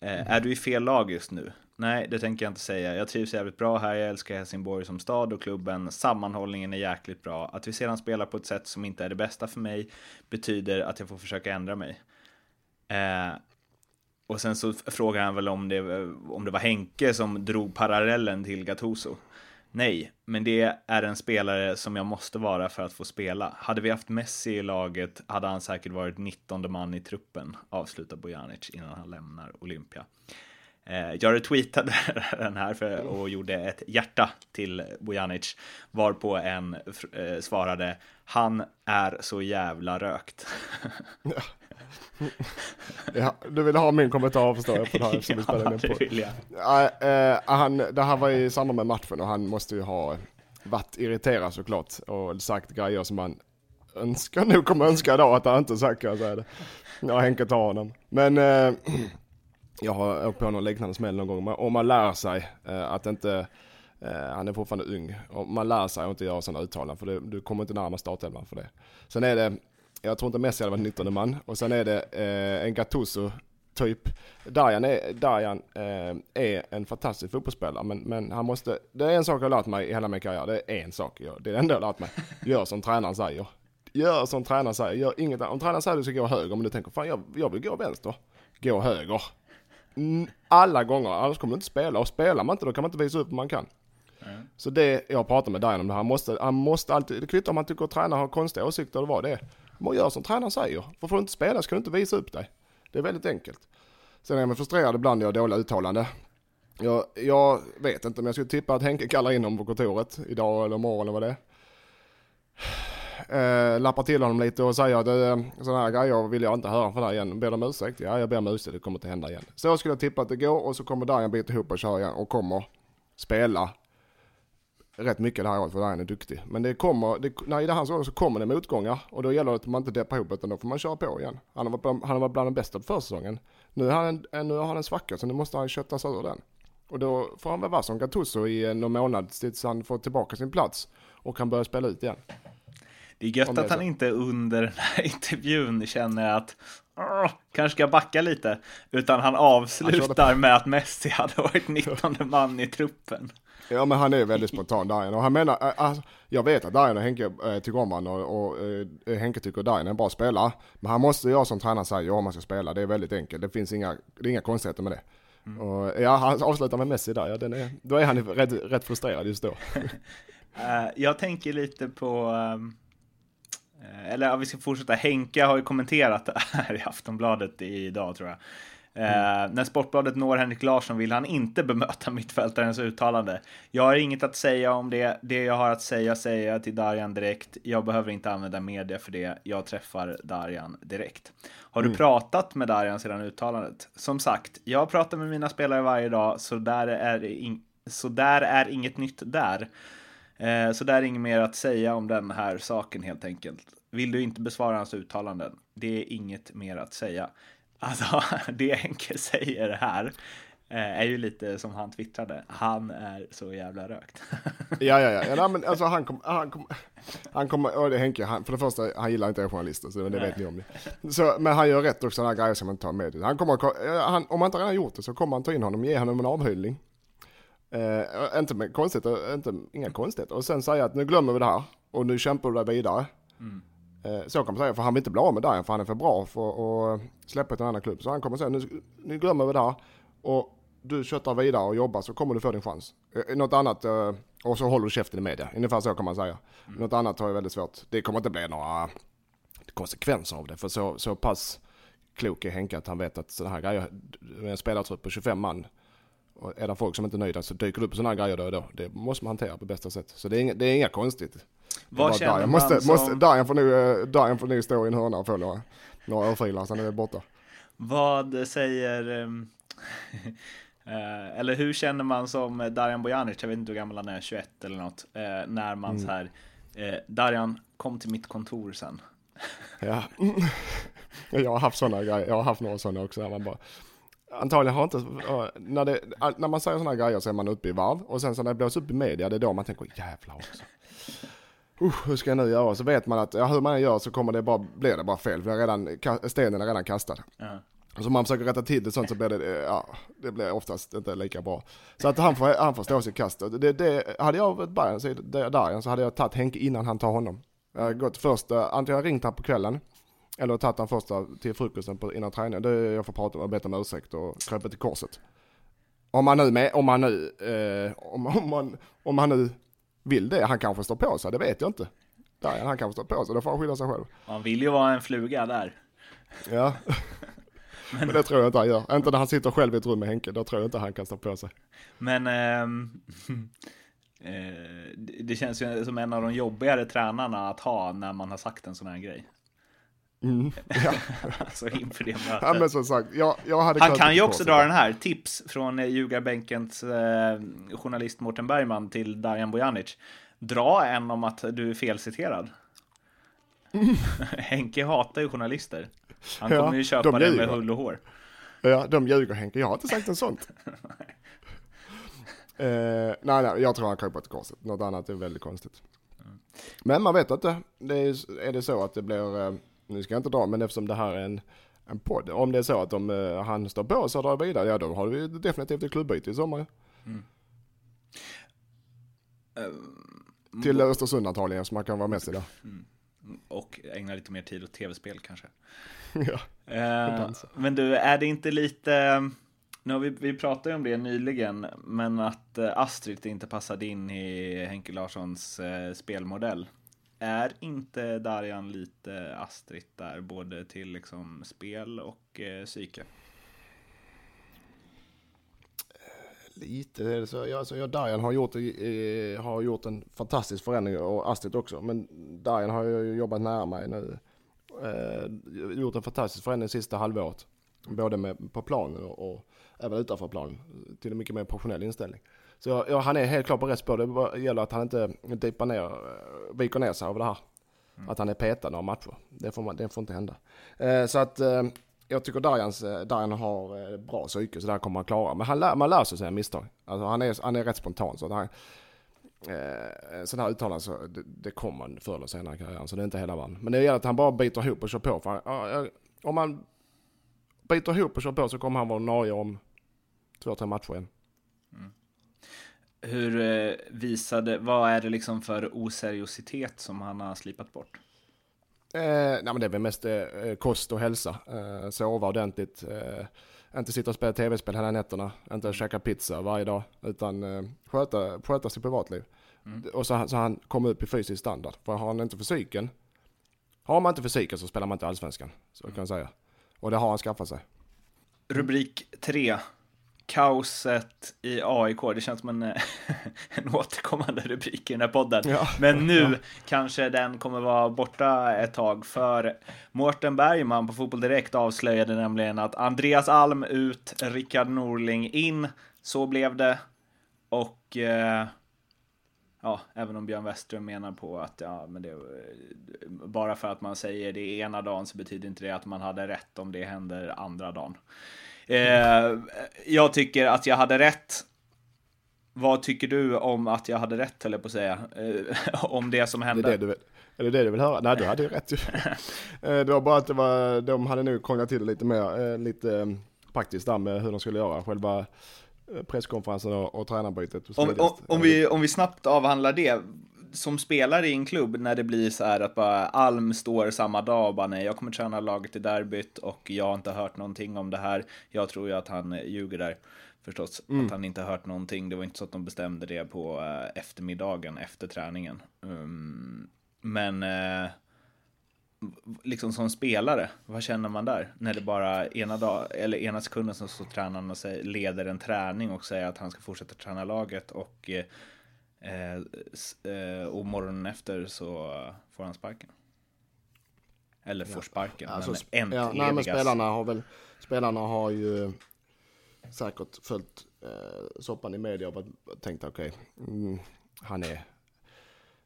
Speaker 2: Eh, är du i fel lag just nu? Nej, det tänker jag inte säga. Jag trivs jävligt bra här, jag älskar Helsingborg som stad och klubben. Sammanhållningen är jäkligt bra. Att vi sedan spelar på ett sätt som inte är det bästa för mig betyder att jag får försöka ändra mig. Eh, och sen så frågar han väl om det, om det var Henke som drog parallellen till Gattuso. Nej, men det är en spelare som jag måste vara för att få spela. Hade vi haft Messi i laget hade han säkert varit 19 man i truppen, avslutar Bojanic innan han lämnar Olympia. Eh, jag retweetade den här för, och gjorde ett hjärta till Bojanic, varpå en eh, svarade Han är så jävla rökt.
Speaker 1: Ja, du vill ha min kommentar förstår jag på det här eftersom vi spelar
Speaker 2: ja,
Speaker 1: in på. Ja, eh, han, det här var i samband med matchen och han måste ju ha varit irriterad såklart och sagt grejer som man önskar nog kommer önska idag att han inte sagt kan jag säga det. Ja, Henke tar honom. Men eh, jag har åkt på någon liknande smäll någon gång och man lär sig eh, att inte eh, han är fortfarande ung och man lär sig att inte göra sådana uttalanden för det, du kommer inte närmare startelvan för det. Sen är det, jag tror inte Messi hade varit 19 man och sen är det eh, en Gattuso typ. Darjan är, Darjan, eh, är en fantastisk fotbollsspelare men, men han måste, det är en sak jag har lärt mig i hela min karriär, det är en sak, jag, det är det enda jag har lärt mig. Gör som tränaren säger. Gör som tränaren säger, gör inget. Om tränaren säger att du ska gå höger men du tänker fan jag, jag vill gå vänster, gå höger. Mm, Alla gånger, annars kommer du inte spela och spelar man inte då kan man inte visa upp vad man kan. Så det, jag pratar med Darjan om det, han måste, han måste alltid, det kvittar om han tycker att tränaren har konstiga åsikter eller vad det är. Men gör som tränaren säger, för får du inte spela så kan du inte visa upp dig. Det är väldigt enkelt. Sen är jag frustrerad ibland jag har dåliga uttalanden. Jag, jag vet inte om jag skulle tippa att Henke kallar in honom på kontoret idag eller imorgon eller vad det är. Eh, lappar till honom lite och säger att eh, sådana här grejer vill jag inte höra från dig igen. Ber om ursäkt? Ja, jag ber om ursäkt. Det kommer inte hända igen. Så skulle jag tippa att det går och så kommer Darjan bita ihop och köra igen och kommer spela rätt mycket det här året för Darjan är duktig. Men det kommer, det, när i det hans år så kommer det motgångar och då gäller det att man inte deppar ihop utan då får man köra på igen. Han har varit bland, han har varit bland de bästa på försäsongen. Nu har han, en- nu har han en svacka så nu måste han köttas ur den. Och då får han väl vara som Gattuso i någon månad tills han får tillbaka sin plats och kan börja spela ut igen.
Speaker 2: Det är gött att han inte under den här intervjun känner att "Åh, kanske ska jag backa lite, utan han avslutar med att Messi hade varit 19 man i truppen.
Speaker 1: Ja men han är väldigt spontan Darjan och han menar, äh, alltså, jag vet att Darjan och Henke äh, tycker om varandra och, och äh, Henke tycker att Darjan är en bra spelare. Men han måste göra som tränaren säger om man ska spela, det är väldigt enkelt. Det finns inga, det är inga konstigheter med det. Och, ja, han avslutar med Messi där, ja, den är, då är han rätt, rätt frustrerad just då.
Speaker 2: Eh, jag tänker lite på, eh, eller ja, vi ska fortsätta. Henke har ju kommenterat det här i Aftonbladet idag tror jag. Eh, När Sportbladet når Henrik Larsson vill han inte bemöta mittfältarens uttalande. Jag har inget att säga om det. Det jag har att säga säger jag till Darjan direkt. Jag behöver inte använda media för det. Jag träffar Darjan direkt. Har du pratat med Darjan sedan uttalandet? Som sagt, jag pratar med mina spelare varje dag, så där är, in- så där är inget nytt där. Eh, Så där är inget mer att säga om den här saken helt enkelt. Vill du inte besvara hans uttalanden? Det är inget mer att säga. Alltså, det Henke säger här eh, är ju lite som han twittrade. Han är så jävla rökt.
Speaker 1: Ja, ja, ja. ja nej, men alltså han kommer, han kommer, han kommer, och det Henke, han, för det första, han gillar inte er journalister, så det vet ni om det. Så, men han gör rätt också, sådana här grejer som man tar med. Han kommer, han, om han inte redan gjort det så kommer han ta in honom, ge honom en avhyllning. Eh, inte med konstigt, inte, inga konstigheter. Och sen säga att nu glömmer vi det här och nu kämpar du dig vidare.
Speaker 2: Mm.
Speaker 1: Eh, så kan man säga, för han vill inte bli av med Dajan för han är för bra för att släppa till en annan klubb. Så han kommer säga, nu, nu glömmer vi det här och du köttar vidare och jobbar så kommer du få din chans. Eh, något annat, eh, och så håller du käften i media. Ungefär så kan man säga. Mm. Något annat har jag väldigt svårt. Det kommer inte bli några konsekvenser av det. För så, så pass klok är Henke att han vet att sådana här grejer, med en spelartrupp på 25 man, och är det folk som inte är nöjda så dyker det upp sådana här grejer då och då. Det måste man hantera på bästa sätt. Så det är inga, det är inga konstigt.
Speaker 2: Vad känner man
Speaker 1: måste,
Speaker 2: som...
Speaker 1: måste, får nu, eh, får nu stå i en hörna och få några, några örfilar, sen är det borta.
Speaker 2: Vad säger... Um, eller hur känner man som Darjan Bojanic, jag vet inte hur gammal han är, 21 eller något, uh, när man mm. så här, uh, Darjan, kom till mitt kontor sen.
Speaker 1: Ja, jag har haft sådana grejer, jag har haft några sådana också, där man bara, antagligen har inte, när, det, när man säger sådana grejer så är man uppe i varv och sen så när det blåser upp i media, det är då man tänker jävlar också. Uh, hur ska jag nu göra? Så vet man att ja, hur man än gör så kommer det bara, blir det bara fel, för redan, stenen är redan kastad. Och så man försöker rätta till det sånt så blir det, ja, det blir oftast inte lika bra. Så att han får, han får stå sitt kast. Det, det, hade jag varit Bayern, så, där, så hade jag tagit Henke innan han tar honom. Jag har gått först, antingen ringt han på kvällen, eller tagit han första till frukosten på, innan träningen. Det jag får prata och bett om ursäkt och kröpa till korset. Om man nu, med, om man nu, eh, om, om, man, om man nu vill det, han kanske står på sig, det vet jag inte. Där, han kanske står på sig, då får han skylla sig själv.
Speaker 2: Man vill ju vara en fluga där.
Speaker 1: Ja. men, men det tror jag inte han gör. Inte när han sitter själv i ett rum med Henke, då tror jag inte han kan stå på sig.
Speaker 2: Men eh, det känns ju som en av de jobbigare tränarna att ha när man har sagt en sån här grej.
Speaker 1: Mm, ja.
Speaker 2: alltså inför det mötet.
Speaker 1: Ja, men som sagt, jag, jag hade
Speaker 2: Han kan ju också dra den här, tips från eh, ljugarbänkens eh, journalist Mårten Bergman till Darjan Bojanic. Dra en om att du är felciterad. Mm. Henke hatar ju journalister. Han kommer ja, ju köpa de det med hull och hår.
Speaker 1: Ja, de ljuger Henke. Jag har inte sagt något sånt. eh, nej, nej, jag tror han kryper till korset. Något annat är väldigt konstigt. Mm. Men man vet inte. Det är, är det så att det blir eh, nu ska jag inte dra, men eftersom det här är en, en podd, om det är så att de, uh, han står på sig och drar vidare, ja då har vi definitivt ett klubbyte i sommar. Mm. Uh, Till Östersund antagligen, så man kan vara med sig där. Mm.
Speaker 2: Och ägna lite mer tid åt tv-spel kanske.
Speaker 1: ja,
Speaker 2: uh, men du, är det inte lite, nu har vi, vi pratade om det nyligen, men att Astrid inte passade in i Henke Larssons spelmodell. Är inte Darjan lite Astrid där, både till liksom spel och eh, psyke?
Speaker 1: Lite är det så. Ja, alltså, ja, Darjan har gjort, eh, har gjort en fantastisk förändring och Astrid också. Men Darjan har ju jobbat nära mig nu. Eh, gjort en fantastisk förändring sista halvåret. Både med, på planen och, och även utanför planen. Till en mycket mer professionell inställning. Så ja, han är helt klart på rätt spår. Det gäller att han inte dippar ner, eh, viker ner sig av det här. Mm. Att han är petad några matcher. Det får, man, det får inte hända. Eh, så att eh, jag tycker Darjans, eh, Darjan har eh, bra psyke så där kommer han klara. Men han lär, man lär sig sina misstag. Alltså han är, han är rätt spontan. Så att han, eh, sådana här uttalanden så det, det kommer man förr eller senare i karriären. Så det är inte hela världen. Men det gäller att han bara biter ihop och kör på. För han, om han biter ihop och kör på så kommer han vara nöjd om två, tre matcher igen. Mm.
Speaker 2: Hur eh, visade, vad är det liksom för oseriositet som han har slipat bort?
Speaker 1: Eh, nej men det är väl mest eh, kost och hälsa. Eh, sova ordentligt. Eh, inte sitta och spela tv-spel hela nätterna. Inte käka pizza varje dag. Utan eh, sköta, sköta sitt privatliv. Mm. Och så, så han kommer upp i fysisk standard. För har han inte fysiken. Har man inte fysiken så spelar man inte allsvenskan. Så mm. kan jag säga. Och det har han skaffat sig.
Speaker 2: Rubrik 3 kaoset i AIK. Det känns som en, en återkommande rubrik i den här podden. Ja. Men nu ja. kanske den kommer vara borta ett tag. För Mårten Bergman på Fotboll Direkt avslöjade nämligen att Andreas Alm ut, Rickard Norling in. Så blev det. Och eh, ja, även om Björn Westström menar på att ja, men det, bara för att man säger det ena dagen så betyder inte det att man hade rätt om det händer andra dagen. Eh, jag tycker att jag hade rätt. Vad tycker du om att jag hade rätt, eller på att säga? Eh, om det som hände.
Speaker 1: Det är det, du, är det det du vill höra? Nej, du hade ju rätt ju. eh, det var bara att det var, de hade nu krånglat till det lite mer, eh, lite eh, praktiskt där med hur de skulle göra. Själva presskonferensen och, och tränarbytet.
Speaker 2: Om, om, om, vi, om vi snabbt avhandlar det. Som spelare i en klubb när det blir så här att bara Alm står samma dag och bara nej, jag kommer träna laget i derbyt och jag har inte hört någonting om det här. Jag tror ju att han ljuger där förstås. Mm. Att han inte hört någonting. Det var inte så att de bestämde det på uh, eftermiddagen efter träningen. Um, men uh, liksom som spelare, vad känner man där? När det bara ena, dag, eller ena sekunden så står tränaren och säger, leder en träning och säger att han ska fortsätta träna laget och, eh, eh, och morgonen efter så får han sparken. Eller får sparken,
Speaker 1: alltså, men ja, nej, men spelarna har väl, spelarna har ju säkert följt eh, soppan i media och tänkt okej, okay, mm, han är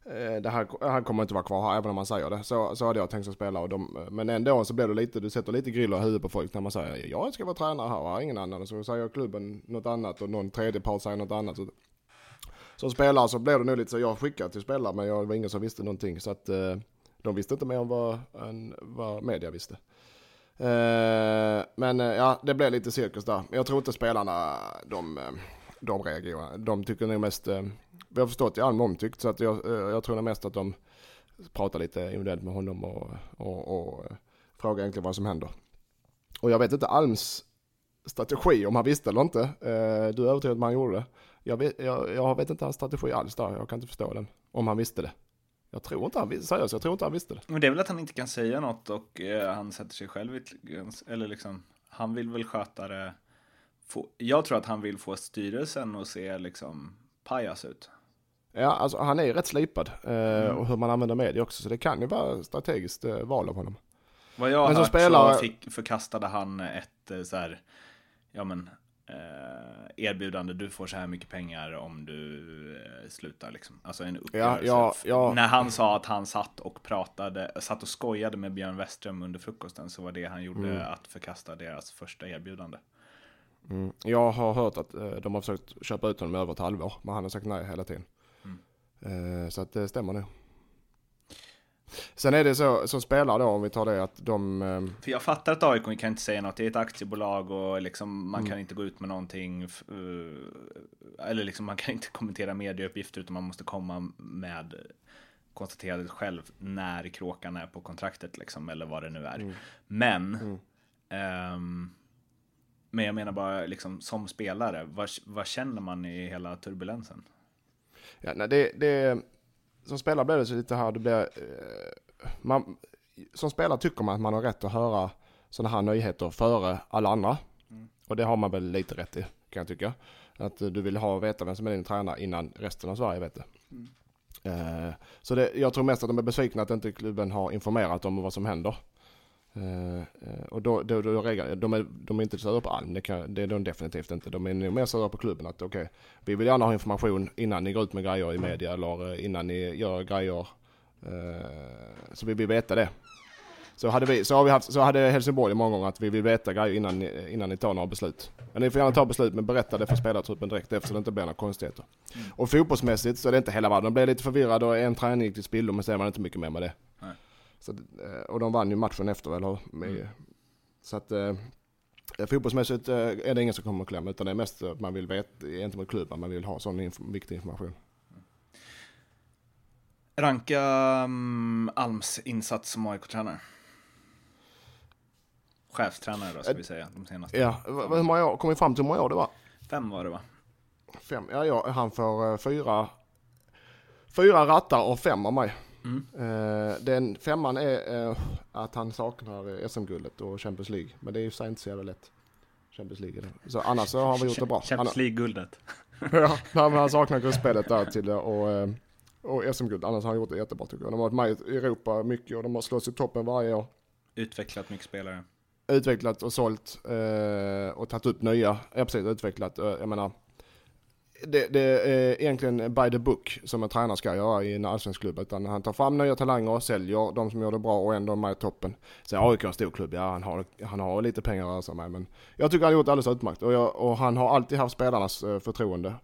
Speaker 1: Eh, det här, han kommer inte vara kvar här även om man säger det. Så, så hade jag tänkt att spela. Och de, men ändå så blir det lite, du sätter lite griller i huvudet på folk när man säger jag ska vara tränare här och ingen annan. Så säger klubben något annat och någon tredje part säger något annat. Så, som spelare så blev det nog lite så, jag skickade till spelare men jag var ingen som visste någonting. Så att eh, de visste inte mer än vad, än vad media visste. Eh, men eh, ja, det blev lite cirkus där. Jag tror inte spelarna, de, eh, de reagerar. De tycker nog mest eh, vi har förstått i Alm omtyckt så att jag, eh, jag tror nog mest att de pratar lite individuellt med honom och, och, och eh, frågar egentligen vad som händer. Och jag vet inte Alms strategi om han visste eller inte. Eh, du är övertygad om han gjorde det. Jag vet, jag, jag vet inte hans strategi alls där, jag kan inte förstå den. Om han visste det. Jag tror inte han, seriöst, jag tror inte han visste det.
Speaker 2: Men det är väl att han inte kan säga något och eh, han sätter sig själv i eller liksom, han vill väl sköta det. Få, jag tror att han vill få styrelsen att se liksom pajas ut.
Speaker 1: Ja, alltså han är rätt slipad. Eh, mm. Och hur man använder media också. Så det kan ju vara strategiskt eh, val av honom.
Speaker 2: Vad jag har hört spelare... så fick, förkastade han ett eh, så här, ja men, erbjudande. Du får så här mycket pengar om du eh, slutar liksom. Alltså en uppgörelse. Ja, ja, ja. När han sa att han satt och pratade, satt och skojade med Björn Westström under frukosten så var det han gjorde mm. att förkasta deras första erbjudande.
Speaker 1: Mm. Jag har hört att eh, de har försökt köpa ut honom i över ett halvår, men han har sagt nej hela tiden. Eh, så att det stämmer nu. Sen är det så som spelare då, om vi tar det att de... Eh,
Speaker 2: För jag fattar att AIK kan inte säga något, det är ett aktiebolag och liksom man mm. kan inte gå ut med någonting. Uh, eller liksom man kan inte kommentera medieuppgifter utan man måste komma med konstaterandet själv när kråkan är på kontraktet liksom, eller vad det nu är. Mm. Men, mm. Um, men jag menar bara liksom som spelare, vad, vad känner man i hela turbulensen?
Speaker 1: Ja, nej, det, det, som spelare blir det så lite här, det blir, eh, man, som spelare tycker man att man har rätt att höra sådana här nyheter före alla andra. Mm. Och det har man väl lite rätt i, kan jag tycka. Att du vill ha veta vem som är din tränare innan resten av Sverige vet det. Mm. Eh, så det, jag tror mest att de är besvikna att inte klubben har informerat om vad som händer. Uh, och då, då, då reggar, de, är, de är inte sura på Alm, det, kan, det är de definitivt inte. De är nog mer sura på klubben att okej, okay, vi vill gärna ha information innan ni går ut med grejer i media eller eh, innan ni gör grejer. Uh, så vi vill veta det. Så hade, vi, så, har vi haft, så hade Helsingborg många gånger att vi vill veta grejer innan ni, innan ni tar några beslut. Men ni får gärna ta beslut men berätta det för spelartruppen direkt efter så det inte blir några konstigheter. Mm. Och fotbollsmässigt så är det inte hela världen. De blir lite förvirrade och en träning gick till spillo men sen var det inte mycket mer med det. Så, eh, och de vann ju matchen efter, eller mm. Så att eh, fotbollsmässigt eh, är det ingen som kommer att klämma, utan det är mest att man vill veta gentemot klubben, man vill ha sån inf viktig information.
Speaker 2: Ranka um, Alms insats som AIK-tränare. Chefstränare då, ska vi säga, de senaste.
Speaker 1: Ja, hur många år, kom vi fram till hur många år det var?
Speaker 2: Fem var det va?
Speaker 1: Fem, ja, ja han får fyra, fyra rattar och fem av mig. Mm. Uh, den femman är uh, att han saknar SM-guldet och Champions League. Men det är ju så inte så jävla lätt. Champions League. Så annars så har vi gjort det bra.
Speaker 2: Champions League-guldet.
Speaker 1: ja, men han saknar grundspelet där till det och, uh, och SM-guld. Annars har han gjort det jättebra tycker jag. De har varit med i Europa mycket och de har slått i toppen varje år.
Speaker 2: Utvecklat mycket spelare.
Speaker 1: Utvecklat och sålt och tagit upp nya. Ja precis, utvecklat. jag menar det, det, är egentligen by the book som en tränare ska göra i en allsvensk klubb. Utan han tar fram nya talanger, och säljer de som gör det bra och ändå med i toppen. Sen AIK är en stor klubb, ja han har, han har lite pengar att röra sig med. Men jag tycker han har gjort alldeles utmärkt och, jag, och han har alltid haft spelarnas uh, förtroende.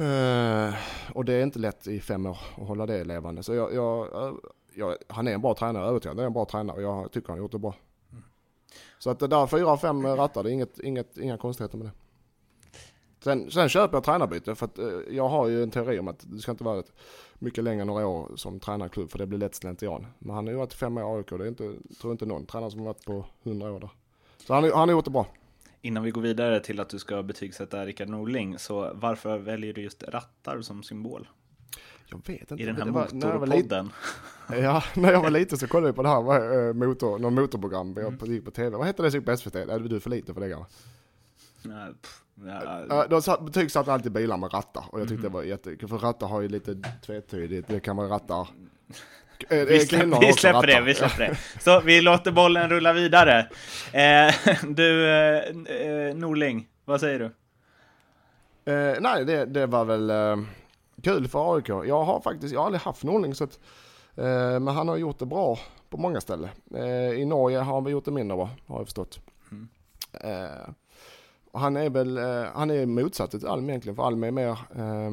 Speaker 1: Uh, och det är inte lätt i fem år att hålla det levande. Så jag, jag, jag han är en bra tränare, övertygad. Han är en bra tränare och jag tycker han har gjort det bra. Mm. Så att det där fyra, fem rattar, det är inget, inget, inga konstigheter med det. Sen, sen köper jag tränarbyte för att eh, jag har ju en teori om att det ska inte vara ett, mycket längre än några år som tränarklubb för det blir lätt slentrian. Men han har ju varit fem år i AIK, det är inte, tror inte någon tränare som har varit på hundra år där. Så han, han har gjort det bra.
Speaker 2: Innan vi går vidare till att du ska betygsätta Rickard Norling, så varför väljer du just rattar som symbol?
Speaker 1: Jag vet inte.
Speaker 2: I den här
Speaker 1: var- när
Speaker 2: motorpodden?
Speaker 1: Ja, när jag var liten så kollade vi på det här eh, motor, någon motorprogram
Speaker 2: Mm.
Speaker 1: jag på, gick på tv. Vad hette det som gick på SVT? Är du för lite för det gamla?
Speaker 2: Nej, pff, Ja,
Speaker 1: de satt, betygsatte alltid bilar med rattar och jag tyckte
Speaker 2: Mhm.
Speaker 1: det var jättekul för rattar har ju lite tvetydigt, det kan vara rattar.
Speaker 2: Vi, släpp, vi släpper det, vi släpper det. Så vi låter bollen rulla vidare. Eh, du, eh, eh, Norling, vad säger du?
Speaker 1: Eh, nej, det, det var väl eh, kul för AIK. Jag har faktiskt, jag har aldrig haft Norling så att, eh, men han har gjort det bra på många ställen. Eh, I Norge har han gjort det mindre bra, har jag förstått.
Speaker 2: Mm.
Speaker 1: Och han är väl, eh, han är motsatt till Alm egentligen, för Alm är mer eh,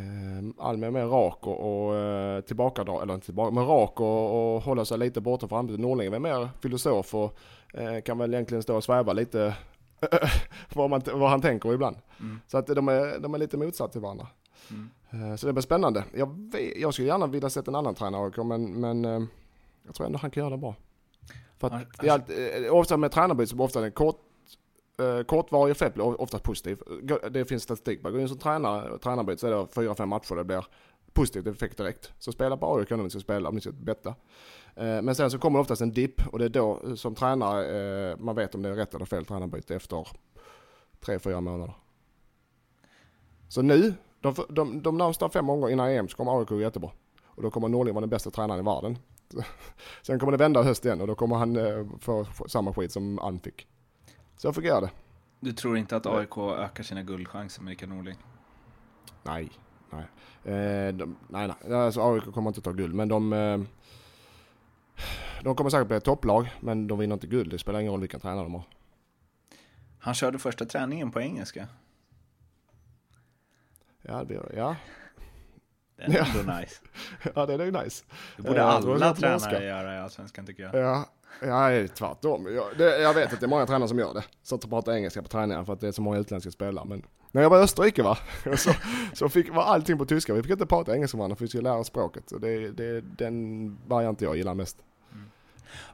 Speaker 1: eh, Alm är mer rak och, och eh, tillbakadrag, eller inte tillbaka, men rak och, och hålla sig lite borta från arbetet. Norling är mer filosof och eh, kan väl egentligen stå och sväva lite vad, man, vad han tänker ibland.
Speaker 2: Mm.
Speaker 1: Så att de är, de är lite motsatt till varandra.
Speaker 2: Mm.
Speaker 1: Så det blir spännande. Jag, jag skulle gärna vilja sett en annan tränare men, men jag tror ändå han kan göra det bra. För att det är alltid, ofta med tränarbyte så blir ofta en kort, Eh, kortvarig effekt blir oftast positiv. Det finns statistik på. Går in som tränare, tränarbyte så är det fyra, fem matcher det blir positivt effekt direkt. Så spela på AIK om ni ska spela, om ni ska betta. Eh, men sen så kommer det oftast en dipp och det är då eh, som tränare man vet om det är rätt eller fel tränarbyte efter tre, fyra månader. Så nu, de, de, de närmsta fem gånger innan EM så kommer AIK gå jättebra. Och då kommer Norling vara den bästa tränaren i världen. Sen kommer det vända i höst igen och då kommer han få få samma skit som Alm fick. Så jag fick göra det.
Speaker 2: Du tror inte att AIK ökar sina guldchanser med Rickard Norling?
Speaker 1: Nej, nej. Eh, de, nej, nej. Alltså AIK kommer inte ta guld, men de... Eh, de kommer säkert bli ett topplag, men de vinner inte guld. Det spelar ingen roll vilken tränare de har.
Speaker 2: Han körde första träningen på engelska.
Speaker 1: Ja, det blir, ja.
Speaker 2: Det är
Speaker 1: Ja.
Speaker 2: ändå nice.
Speaker 1: ja, det är nice.
Speaker 2: Det borde
Speaker 1: Eh,
Speaker 2: alla tränare göra i Allsvenskan tycker jag.
Speaker 1: Ja, ja tvärtom. Jag, det, jag vet att det är många tränare som gör det. Som pratar engelska på träningar för att det är så många utländska spelare. Men när jag var i Österrike va, så, så fick, var allting på tyska. Vi fick inte prata engelska med varandra för vi skulle lära oss språket. Och det, det är den variant jag gillar mest.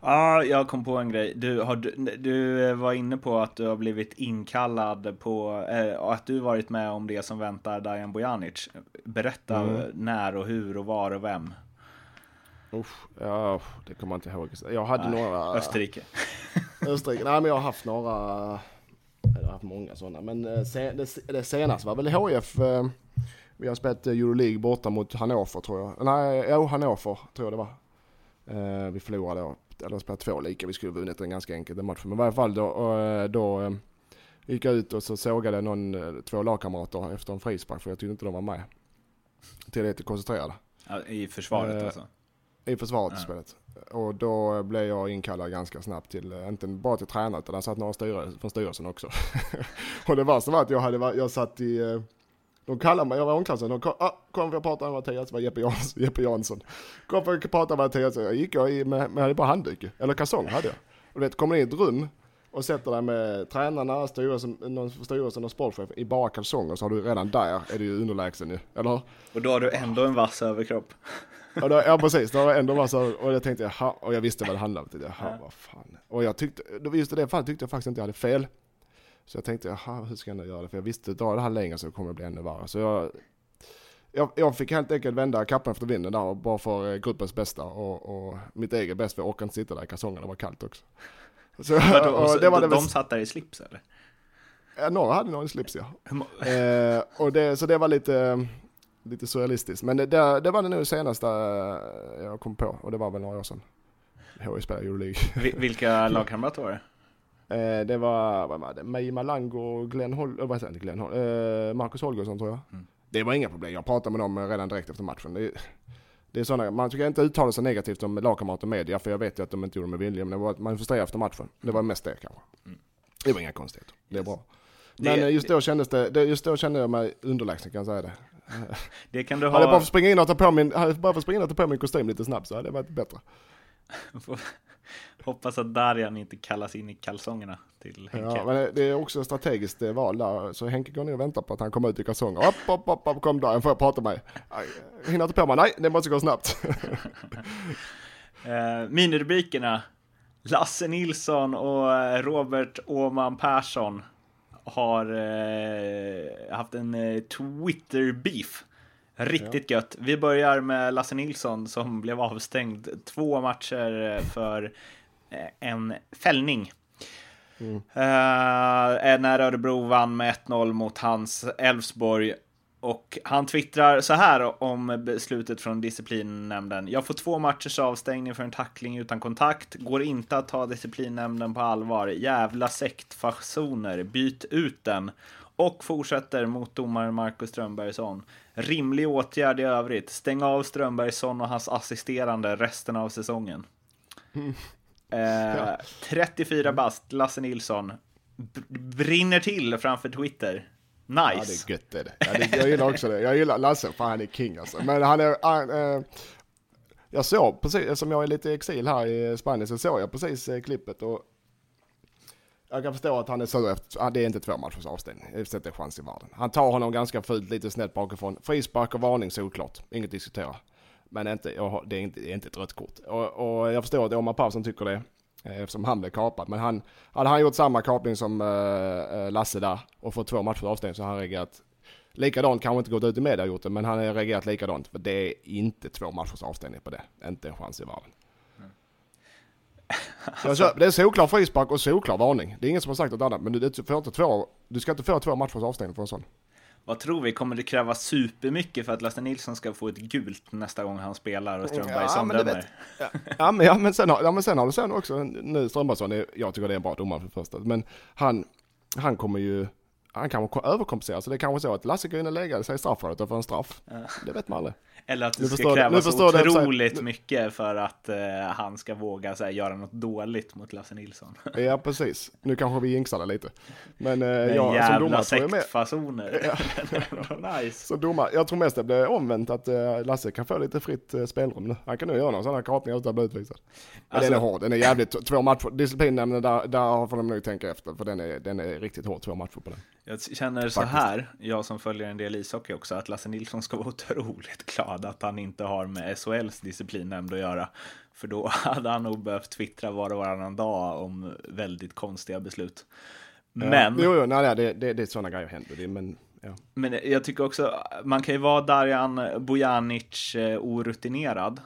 Speaker 2: Ja, jag kom på en grej. Du, har, du, du var inne på att du har blivit inkallad på, eh, och att du varit med om det som väntar Dajan Bojanic. Berätta
Speaker 1: Mm.
Speaker 2: när och hur och var och vem.
Speaker 1: Usch, ja, det kommer jag inte ihåg. Jag hade
Speaker 2: Nej,
Speaker 1: några...
Speaker 2: Österrike.
Speaker 1: Österrike. Nej men jag har haft några, jag har haft många sådana. Men eh, det, det senaste var väl HIF. eh, Vi har spelat eh, Euroleague borta mot Hannover tror jag. Nej, jo Hannover tror jag det var. Vi förlorade då, eller spelade två lika. Vi skulle vunnit den ganska enkelt den matchen. Men i varje fall då, då gick jag ut och så sågade någon, två lagkamrater efter en frispark för jag tyckte inte de var med. Tillräckligt koncentrerade.
Speaker 2: Ja, I försvaret alltså.
Speaker 1: I försvaret i spelet. Och då blev jag inkallad ganska snabbt till, eh, inte bara till tränare utan det satt några styre, från styrelsen också. och det värsta var att jag hade, jag satt i, eh, de kallade mig, jag var i omklädningsrummet, de kom, ah, kom för att prata med Mattias, det var Jeppe Jansson. Jeppe Jansson. Kom för att prata med Mattias, jag gick jag i, med, med, hade bara handduk, eller kalsong hade jag. Och du vet, kommer in i ett rum och sätter dig med tränarna, styrelsen, någon styrelsen och sportchef i bara kalsonger så har du redan där, är du ju underlägsen ju, eller hur?
Speaker 2: Och då har du ändå en vass överkropp.
Speaker 1: Ja, då, ja precis, det var ändå massa, och jag tänkte jaha, och jag visste vad det handlade om. Jaha,
Speaker 2: Ja.
Speaker 1: vad fan. Och jag tyckte, just i det fallet tyckte jag faktiskt inte jag hade fel. Så jag tänkte jaha, hur ska jag nu göra det? För jag visste, drar det här längre så kommer det bli ännu värre. Så jag, jag, jag fick helt enkelt vända kappan efter vinden där, och bara för eh, gruppens bästa och, och mitt eget bästa, för jag orkade inte sitta där i kalsongerna, det var kallt också. Så,
Speaker 2: Vadå,
Speaker 1: och
Speaker 2: så
Speaker 1: det var det
Speaker 2: de,
Speaker 1: väl,
Speaker 2: de satt där i slips eller?
Speaker 1: ja, några hade nog en slips ja. Eh, och det, så det var lite, lite surrealistiskt. Men det, det, det var det nu senaste eh, jag kom på och det var väl några år sedan. HI spelade Euroleague.
Speaker 2: Vi- Vilka lagkamrater var det?
Speaker 1: Eh, det var, vad var det, May Malango och Glenn Hol, eh, vad säger Glenn Hol, eh, Marcus Holgersson tror jag.
Speaker 2: Mm.
Speaker 1: Det var inga problem, jag pratade med dem redan direkt efter matchen. Det, det är sådana, man ska inte uttala sig negativt om lagkamrater och media för jag vet ju att de inte gjorde det med vilja men det var att man frustrerar efter matchen. Det var mest det kanske.
Speaker 2: Mm.
Speaker 1: Det var inga konstigheter, det är
Speaker 2: Yes.
Speaker 1: bra.
Speaker 2: Det-
Speaker 1: Men eh, just då kändes det, det, just då kände jag mig underlägsen kan jag säga det.
Speaker 2: Det kan du
Speaker 1: Hade jag bara
Speaker 2: ha...
Speaker 1: fått springa in och ta på min, hade bara fått springa in och ta på min kostym lite snabbt så hade det varit bättre.
Speaker 2: Hoppas att Darjan inte kallas in i kalsongerna till Henke.
Speaker 1: Ja, men det är också ett strategiskt eh, val där. Så Henke går ner och väntar på att han kommer ut i kalsonger. Upp, upp, upp, upp kom där, får jag prata med dig? Hinner inte på mig, nej, det måste gå snabbt.
Speaker 2: eh, minirubrikerna. Lasse Nilsson och eh, Robert Åman Persson har eh, haft en eh, Twitter-beef. Riktigt ja. gött. Vi börjar med Lasse Nilsson som blev avstängd två matcher för eh, en fällning. Mm. Uh, när Örebro vann med 1-0 mot hans Elfsborg. Och han twittrar så här om beslutet från disciplinnämnden. Jag får två matchers avstängning för en tackling utan kontakt. Går inte att ta disciplinnämnden på allvar. Jävla sektfasoner. Byt ut den. Och fortsätter mot domaren Marcus Strömbergsson. Rimlig åtgärd i övrigt. Stäng av Strömbergsson och hans assisterande resten av säsongen. Mm. Eh, 34 bast, Lasse Nilsson. Brinner till framför Twitter. Nice.
Speaker 1: Ja, det är gött det. Ja, det jag gillar också det. Jag gillar Lasse, för han är king alltså. Men han är... Han, eh, jag såg precis, som jag är lite i exil här i Spanien, så såg jag precis eh, klippet och jag kan förstå att han är sur efter, det är inte två matchers avstängning. Det sätter chans i världen. Han tar honom ganska fult, lite snett bakifrån. Frispark och varning solklart, inget att diskutera. Men inte, det är inte, det är inte ett rött kort. Och, och jag förstår att Omar Persson tycker det. Eh, eftersom han blev kapad. Men han, hade han gjort samma kapning som uh, Lasse där och fått två matcher avstängning så har han reagerat likadant. Kanske inte gått ut i media och gjort det, men han har reagerat likadant. För det är inte två matchers avstängning på det. Inte en chans i världen. Alltså, det är solklar frispark och solklar varning. Det är ingen som har sagt något annat. Men du, får inte två, du ska inte få två matchers avstängning för en sån.
Speaker 2: Vad tror vi? Kommer det krävas supermycket för att Lasse Nilsson ska få ett gult nästa gång han spelar och Strömbergsson ja, dömer?
Speaker 1: Ja, ja, men, ja, men sen, har, ja, men sen har du sen också, nu Strömbergsson, jag tycker det är en bra domare för det första, men han, han kommer ju han kanske överkompenserar, så det är kanske så att Lasse går in och lägger sig i straffområdet och får en straff. Ja. Det vet man aldrig.
Speaker 2: Eller att det ska krävas otroligt det, mycket för att uh, han ska våga så här, göra något dåligt mot Lasse Nilsson.
Speaker 1: ja, precis. Nu kanske vi jinxar det lite. Men, uh,
Speaker 2: Men jag, jävla som domare sektfasoner.
Speaker 1: Ja. nice. Domare, jag tror mest det blir omvänt att uh, Lasse kan få lite fritt uh, spelrum nu. Han kan nu göra någon sån här kapning utan att bli utvisad. Alltså, den är hård, den är jävligt, två matcher, disciplinnämnden där, där får de nog tänka efter, för den är, den är riktigt hård, två matcher på den.
Speaker 2: Jag känner så här, jag som följer en del ishockey också, att Lasse Nilsson ska vara otroligt glad att han inte har med SHLs disciplinnämnd att göra. För då hade han nog behövt twittra var och varannan dag om väldigt konstiga beslut. Men... Ja,
Speaker 1: jo, jo, nej, nej, det, det, det är sådana grejer händer. Det, men, ja.
Speaker 2: men jag tycker också, man kan ju vara Darjan Bojanic eh, orutinerad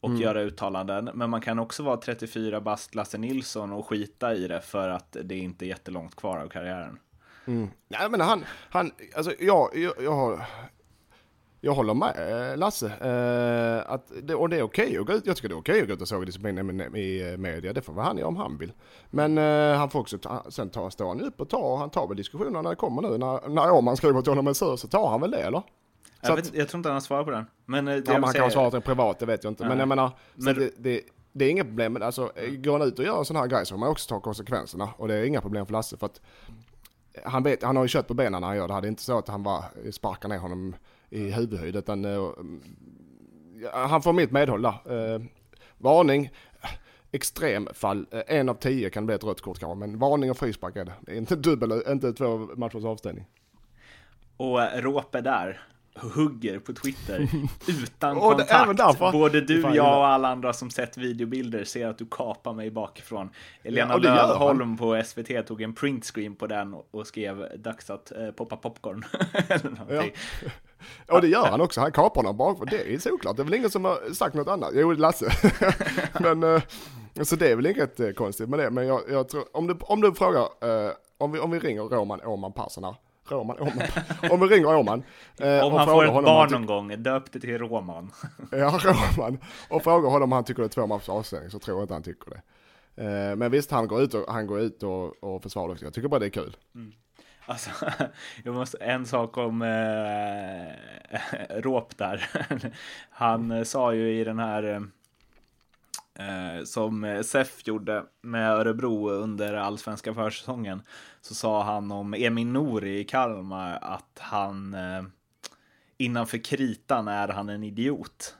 Speaker 2: och mm. göra uttalanden. Men man kan också vara 34 bast Lasse Nilsson och skita i det för att det inte är jättelångt kvar av karriären.
Speaker 1: Mm. Ja, men han, han, alltså jag, jag, jag har, jag håller med eh, Lasse. Eh, att det, och det är okej okay att. Jag tycker det är okej okay att gå ut och såga disciplinen i media. Det får vara han göra om han vill. Men eh, han får också ta, sen ta, stå han upp och ta, han tar väl diskussionerna när det kommer nu. När, när Åman skriver till honom en sur så tar han väl det eller?
Speaker 2: Jag, vet, jag tror inte han har svarat på den. Men
Speaker 1: det ja, man kan ha svarat privat, det vet jag inte. Men jag menar, men, det, det, det, är inget problem. Men alltså, går han ut och gör en sån här grej så får man också ta konsekvenserna. Och det är inga problem för Lasse. För att han, vet, han har ju kött på benen när han gör det. Det är inte så att han bara sparkar ner honom i huvudhöjd. Utan uh, han får mitt medhåll där. Uh, varning. Extremfall. Uh, en av tio kan bli ett rött kort kanske. Men varning och frispark är det. Det är inte dubbel, inte två matchers avstängning.
Speaker 2: Och Råpe där hugger på Twitter utan och kontakt. Både du, jag och alla andra som sett videobilder ser att du kapar mig bakifrån. Elena ja, Lövholm på SVT tog en printscreen på den och skrev dags att eh, poppa popcorn.
Speaker 1: ja. Och det gör han också, han kapar honom bakifrån. Det är såklart, det är väl ingen som har sagt något annat. Jo, Lasse. Men, eh, så det är väl inget eh, konstigt med det. Men jag, jag tror, om du, om du frågar, eh, om, vi, om vi ringer Roman Åman Persson här Roman, Roman. Om vi ringer.
Speaker 2: Eh, om han får ett barn någon gång, döp det till Roman.
Speaker 1: ja, Roman. Och frågar honom om han tycker det är två matchers avstängning så tror jag inte han tycker det. Eh, men visst, han går ut och, han går ut och, och försvarar också. Jag tycker bara det är kul. Mm.
Speaker 2: Alltså, jag måste, en sak om eh, Råp där. Han eh, sa ju i den här eh, eh som eh, SEF gjorde med Örebro under allsvenska försäsongen så sa han om Emin Nouri i Kalmar att han eh, innanför kritan är han en idiot.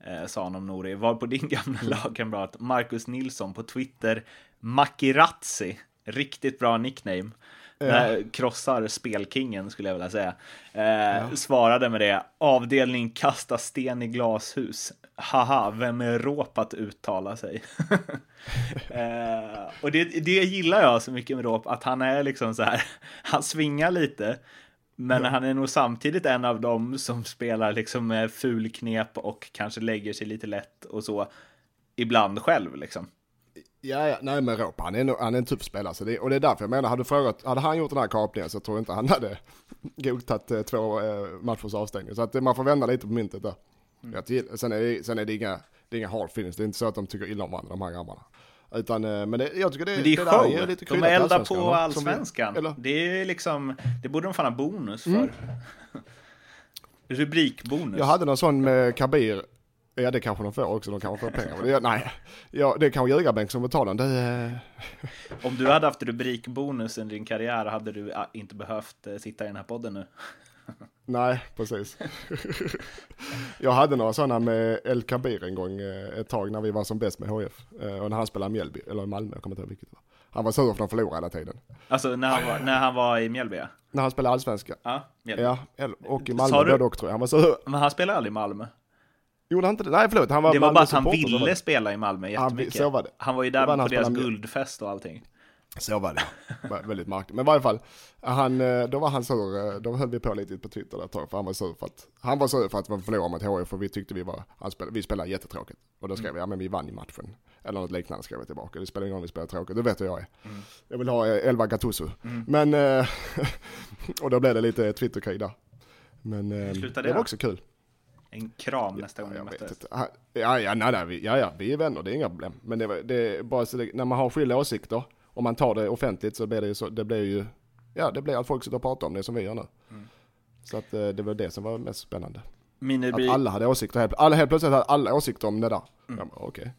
Speaker 2: eh, sa han om Nouri. Var på din gamla lagkamrat Marcus Nilsson på Twitter, Makirazzi, riktigt bra nickname. Ja. krossar spelkingen skulle jag vilja säga. Eh, ja. Svarade med det. Avdelning kasta sten i glashus. Haha, vem är råp att uttala sig? eh, och det, det gillar jag så mycket med råp, att han är liksom så här, han svingar lite, men han är nog samtidigt en av dem som spelar liksom med fulknep och kanske lägger sig lite lätt och så ibland själv liksom.
Speaker 1: Ja, ja, nej men Ropa, han är, han är en tuff spelare. Så det, och det är därför jag menar, hade, frågat, hade han gjort den här kapningen så tror jag inte han hade godtagit eh, två eh, matchers avstängning. Så att man får vända lite på myntet där. Mm. Jag, sen, är det, sen är det inga, det är inga hard feelings, det är inte så att de tycker illa om varandra, de här grabbarna. Utan, eh, men det, jag tycker det,
Speaker 2: men det är show. Är lite de eldar på allsvenskan. Vi, det är liksom, det borde de fan ha bonus för. Mm. Rubrikbonus.
Speaker 1: Jag hade någon sån med Kabir Ja det kanske de får också, de kanske får pengar. Men det, nej, ja, det är kanske ljugarbänk som betalar det.
Speaker 2: Om du hade haft rubrikbonus under din karriär hade du inte behövt eh, sitta i den här podden nu.
Speaker 1: Nej, precis. Jag hade några sådana med El Kabir en gång eh, ett tag när vi var som bäst med HF. Eh, och när han spelade Mjällby, eller Malmö, jag kommer inte ihåg vilket det var. Han var sur för att de förlorade hela tiden.
Speaker 2: Alltså när han var, när han var i Mjällby?
Speaker 1: När han spelade allsvenska.
Speaker 2: Ja,
Speaker 1: Mjällby. Ja, och i Malmö både och tror jag. Han var sur.
Speaker 2: Men han spelade aldrig i Malmö?
Speaker 1: Gjorde han inte det? Nej förlåt, han var
Speaker 2: Det var bara att han ville spela i Malmö jättemycket. Han, så var det. han var ju där var på deras guldfest och allting.
Speaker 1: Så var det, väldigt märkligt. Men i varje fall, han, eh, då var han sur, eh, då höll vi på lite på Twitter ett tag, för han var sur för att, han var sur för att vi förlorade mot HIF, för vi tyckte vi var, han spelade, vi spelade jättetråkigt. Och då skrev mm. vi, ja men vi vann i matchen. Eller något liknande skrev jag tillbaka, det spelar ingen roll om vi spelar tråkigt, du vet jag är. Mm. Jag vill ha eh, Elva Gattuso. Mm. Men, och då blev det lite Twitterkrig där. Men det, det var också kul.
Speaker 2: En kram nästa gång ja, ni möttes.
Speaker 1: Ja, ja, nej, nej, ja, ja, vi är vänner, det är inga problem. Men det, det är bara så det, när man har skilda åsikter, om man tar det offentligt så blir det ju så, det blir ju, ja det blir att folk sitter och pratar om det som vi gör nu. Mm. Så att eh, det var det som var mest spännande. Minibri... Att alla hade åsikter, helt, alla, helt plötsligt hade alla åsikter om det där. Mm. Okej. Okay.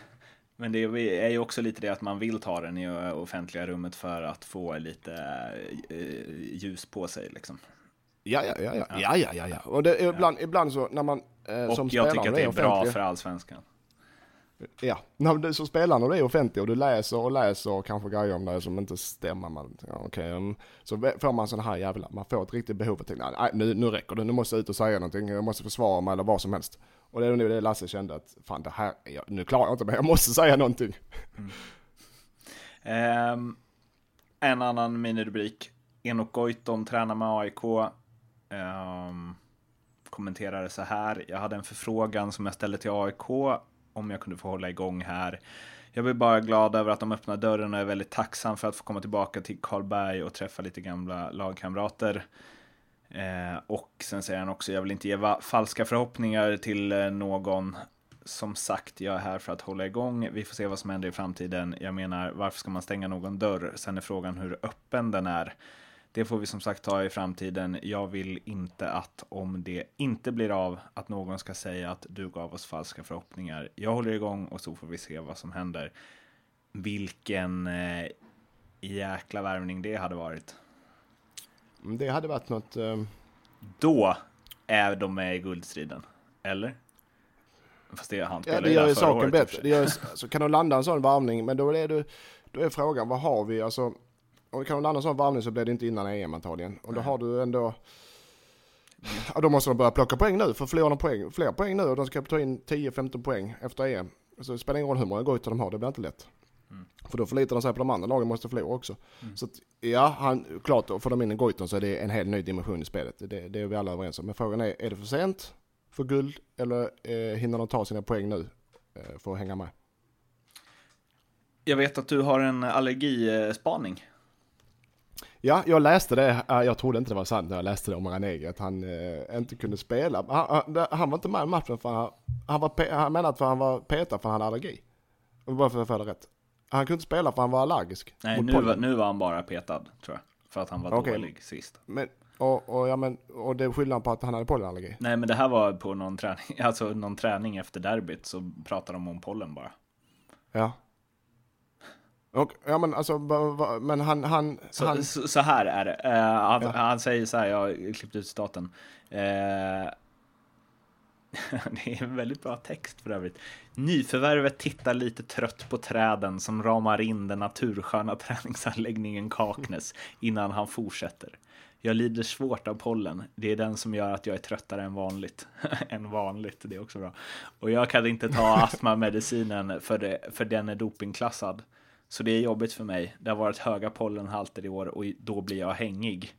Speaker 2: Men det är ju också lite det att man vill ta den i offentliga rummet för att få lite eh, ljus på sig liksom.
Speaker 1: Ja, ja, ja, ja, ja, ja, ja, ja. Och det, ibland, ibland så när man
Speaker 2: eh, som spelare... Och jag tycker att det är bra för allsvenskan.
Speaker 1: Ja, när du som spelare när du är offentlig och du läser och läser och kanske grejer om det som inte stämmer. Man, ja, okay, um, så får man sån här jävla, man får ett riktigt behov att tänka, nej nu, nu räcker det, nu måste jag ut och säga någonting, jag måste försvara mig eller vad som helst. Och det är nu det Lasse kände att, fan det här, jag, nu klarar jag inte mer, jag måste säga någonting. Mm.
Speaker 2: Um, en annan minirubrik, Enok Goitom tränar med AIK. Ehm, um, kommenterade så här, jag hade en förfrågan som jag ställde till AIK om jag kunde få hålla igång här. Jag blir bara glad över att de öppnar dörren och är väldigt tacksam för att få komma tillbaka till Karlberg och träffa lite gamla lagkamrater. Eh, och sen säger han också, jag vill inte ge falska förhoppningar till eh, någon. Som sagt, jag är här för att hålla igång. Vi får se vad som händer i framtiden. Jag menar, varför ska man stänga någon dörr? Sen är frågan hur öppen den är. Det får vi som sagt ta i framtiden. Jag vill inte att om det inte blir av att någon ska säga att du gav oss falska förhoppningar. Jag håller igång och så får vi se vad som händer. Vilken eh, jäkla värvning det hade varit.
Speaker 1: Mm, det hade varit något... Uh...
Speaker 2: Då är de med i guldstriden. Eller? Fast det, han
Speaker 1: ja, det gör ju saken bättre. Det gör, alltså, kan de landa en sån varvning, men då är, det, då är frågan, vad har vi? Alltså, och kan de landa en sån varvning så blir det inte innan EM antagligen. Och då har du ändå... Ja, då måste de börja plocka poäng nu, för förlorar de poäng, fler poäng nu och de ska ta in 10-15 poäng efter EM. Så det spelar ingen roll hur många Goitom de har, det blir inte lätt. Mm. För då förlitar de sig på de andra lagen, måste förlora också. Mm. Så att, ja, han, klart, får de in en Goitom så är det en helt ny dimension i spelet. Det, det är vi alla överens om. Men frågan är, är det för sent för guld eller eh, hinner de ta sina poäng nu eh, för att hänga med?
Speaker 2: Jag vet att du har en allergispaning.
Speaker 1: Ja, jag läste det. Jag trodde inte det var sant när jag läste det om Ranegi, att han eh, inte kunde spela. Han, han, han, var inte med i matchen för han, han, var, han menade att han var petad för han hade allergi. Bara för att det rätt. Han kunde inte spela för han var allergisk.
Speaker 2: Nej, nu var, nu var han bara petad, tror jag. För att han var okay. dålig sist.
Speaker 1: Men, och, och, ja, men, och det är skillnad på att han hade pollenallergi?
Speaker 2: Nej, men det här var på någon träning, alltså någon träning efter derbyt så pratade de om pollen bara.
Speaker 1: Ja. Och, ja men alltså, men han... han,
Speaker 2: så,
Speaker 1: han...
Speaker 2: Så, så, här är det. Uh, han, ja. han, säger så här, jag har klippt ut staten. Uh, det är en väldigt bra text för övrigt. Nyförvärvet tittar lite trött på träden som ramar in den natursköna träningsanläggningen Kaknäs innan han fortsätter. Jag lider svårt av pollen. Det är den som gör att jag är tröttare än vanligt. än vanligt, det är också bra. Och jag kan inte ta astmamedicinen för, det, för den är dopingklassad. Så det är jobbigt för mig. Det har varit höga pollenhalter i år och då blir jag hängig.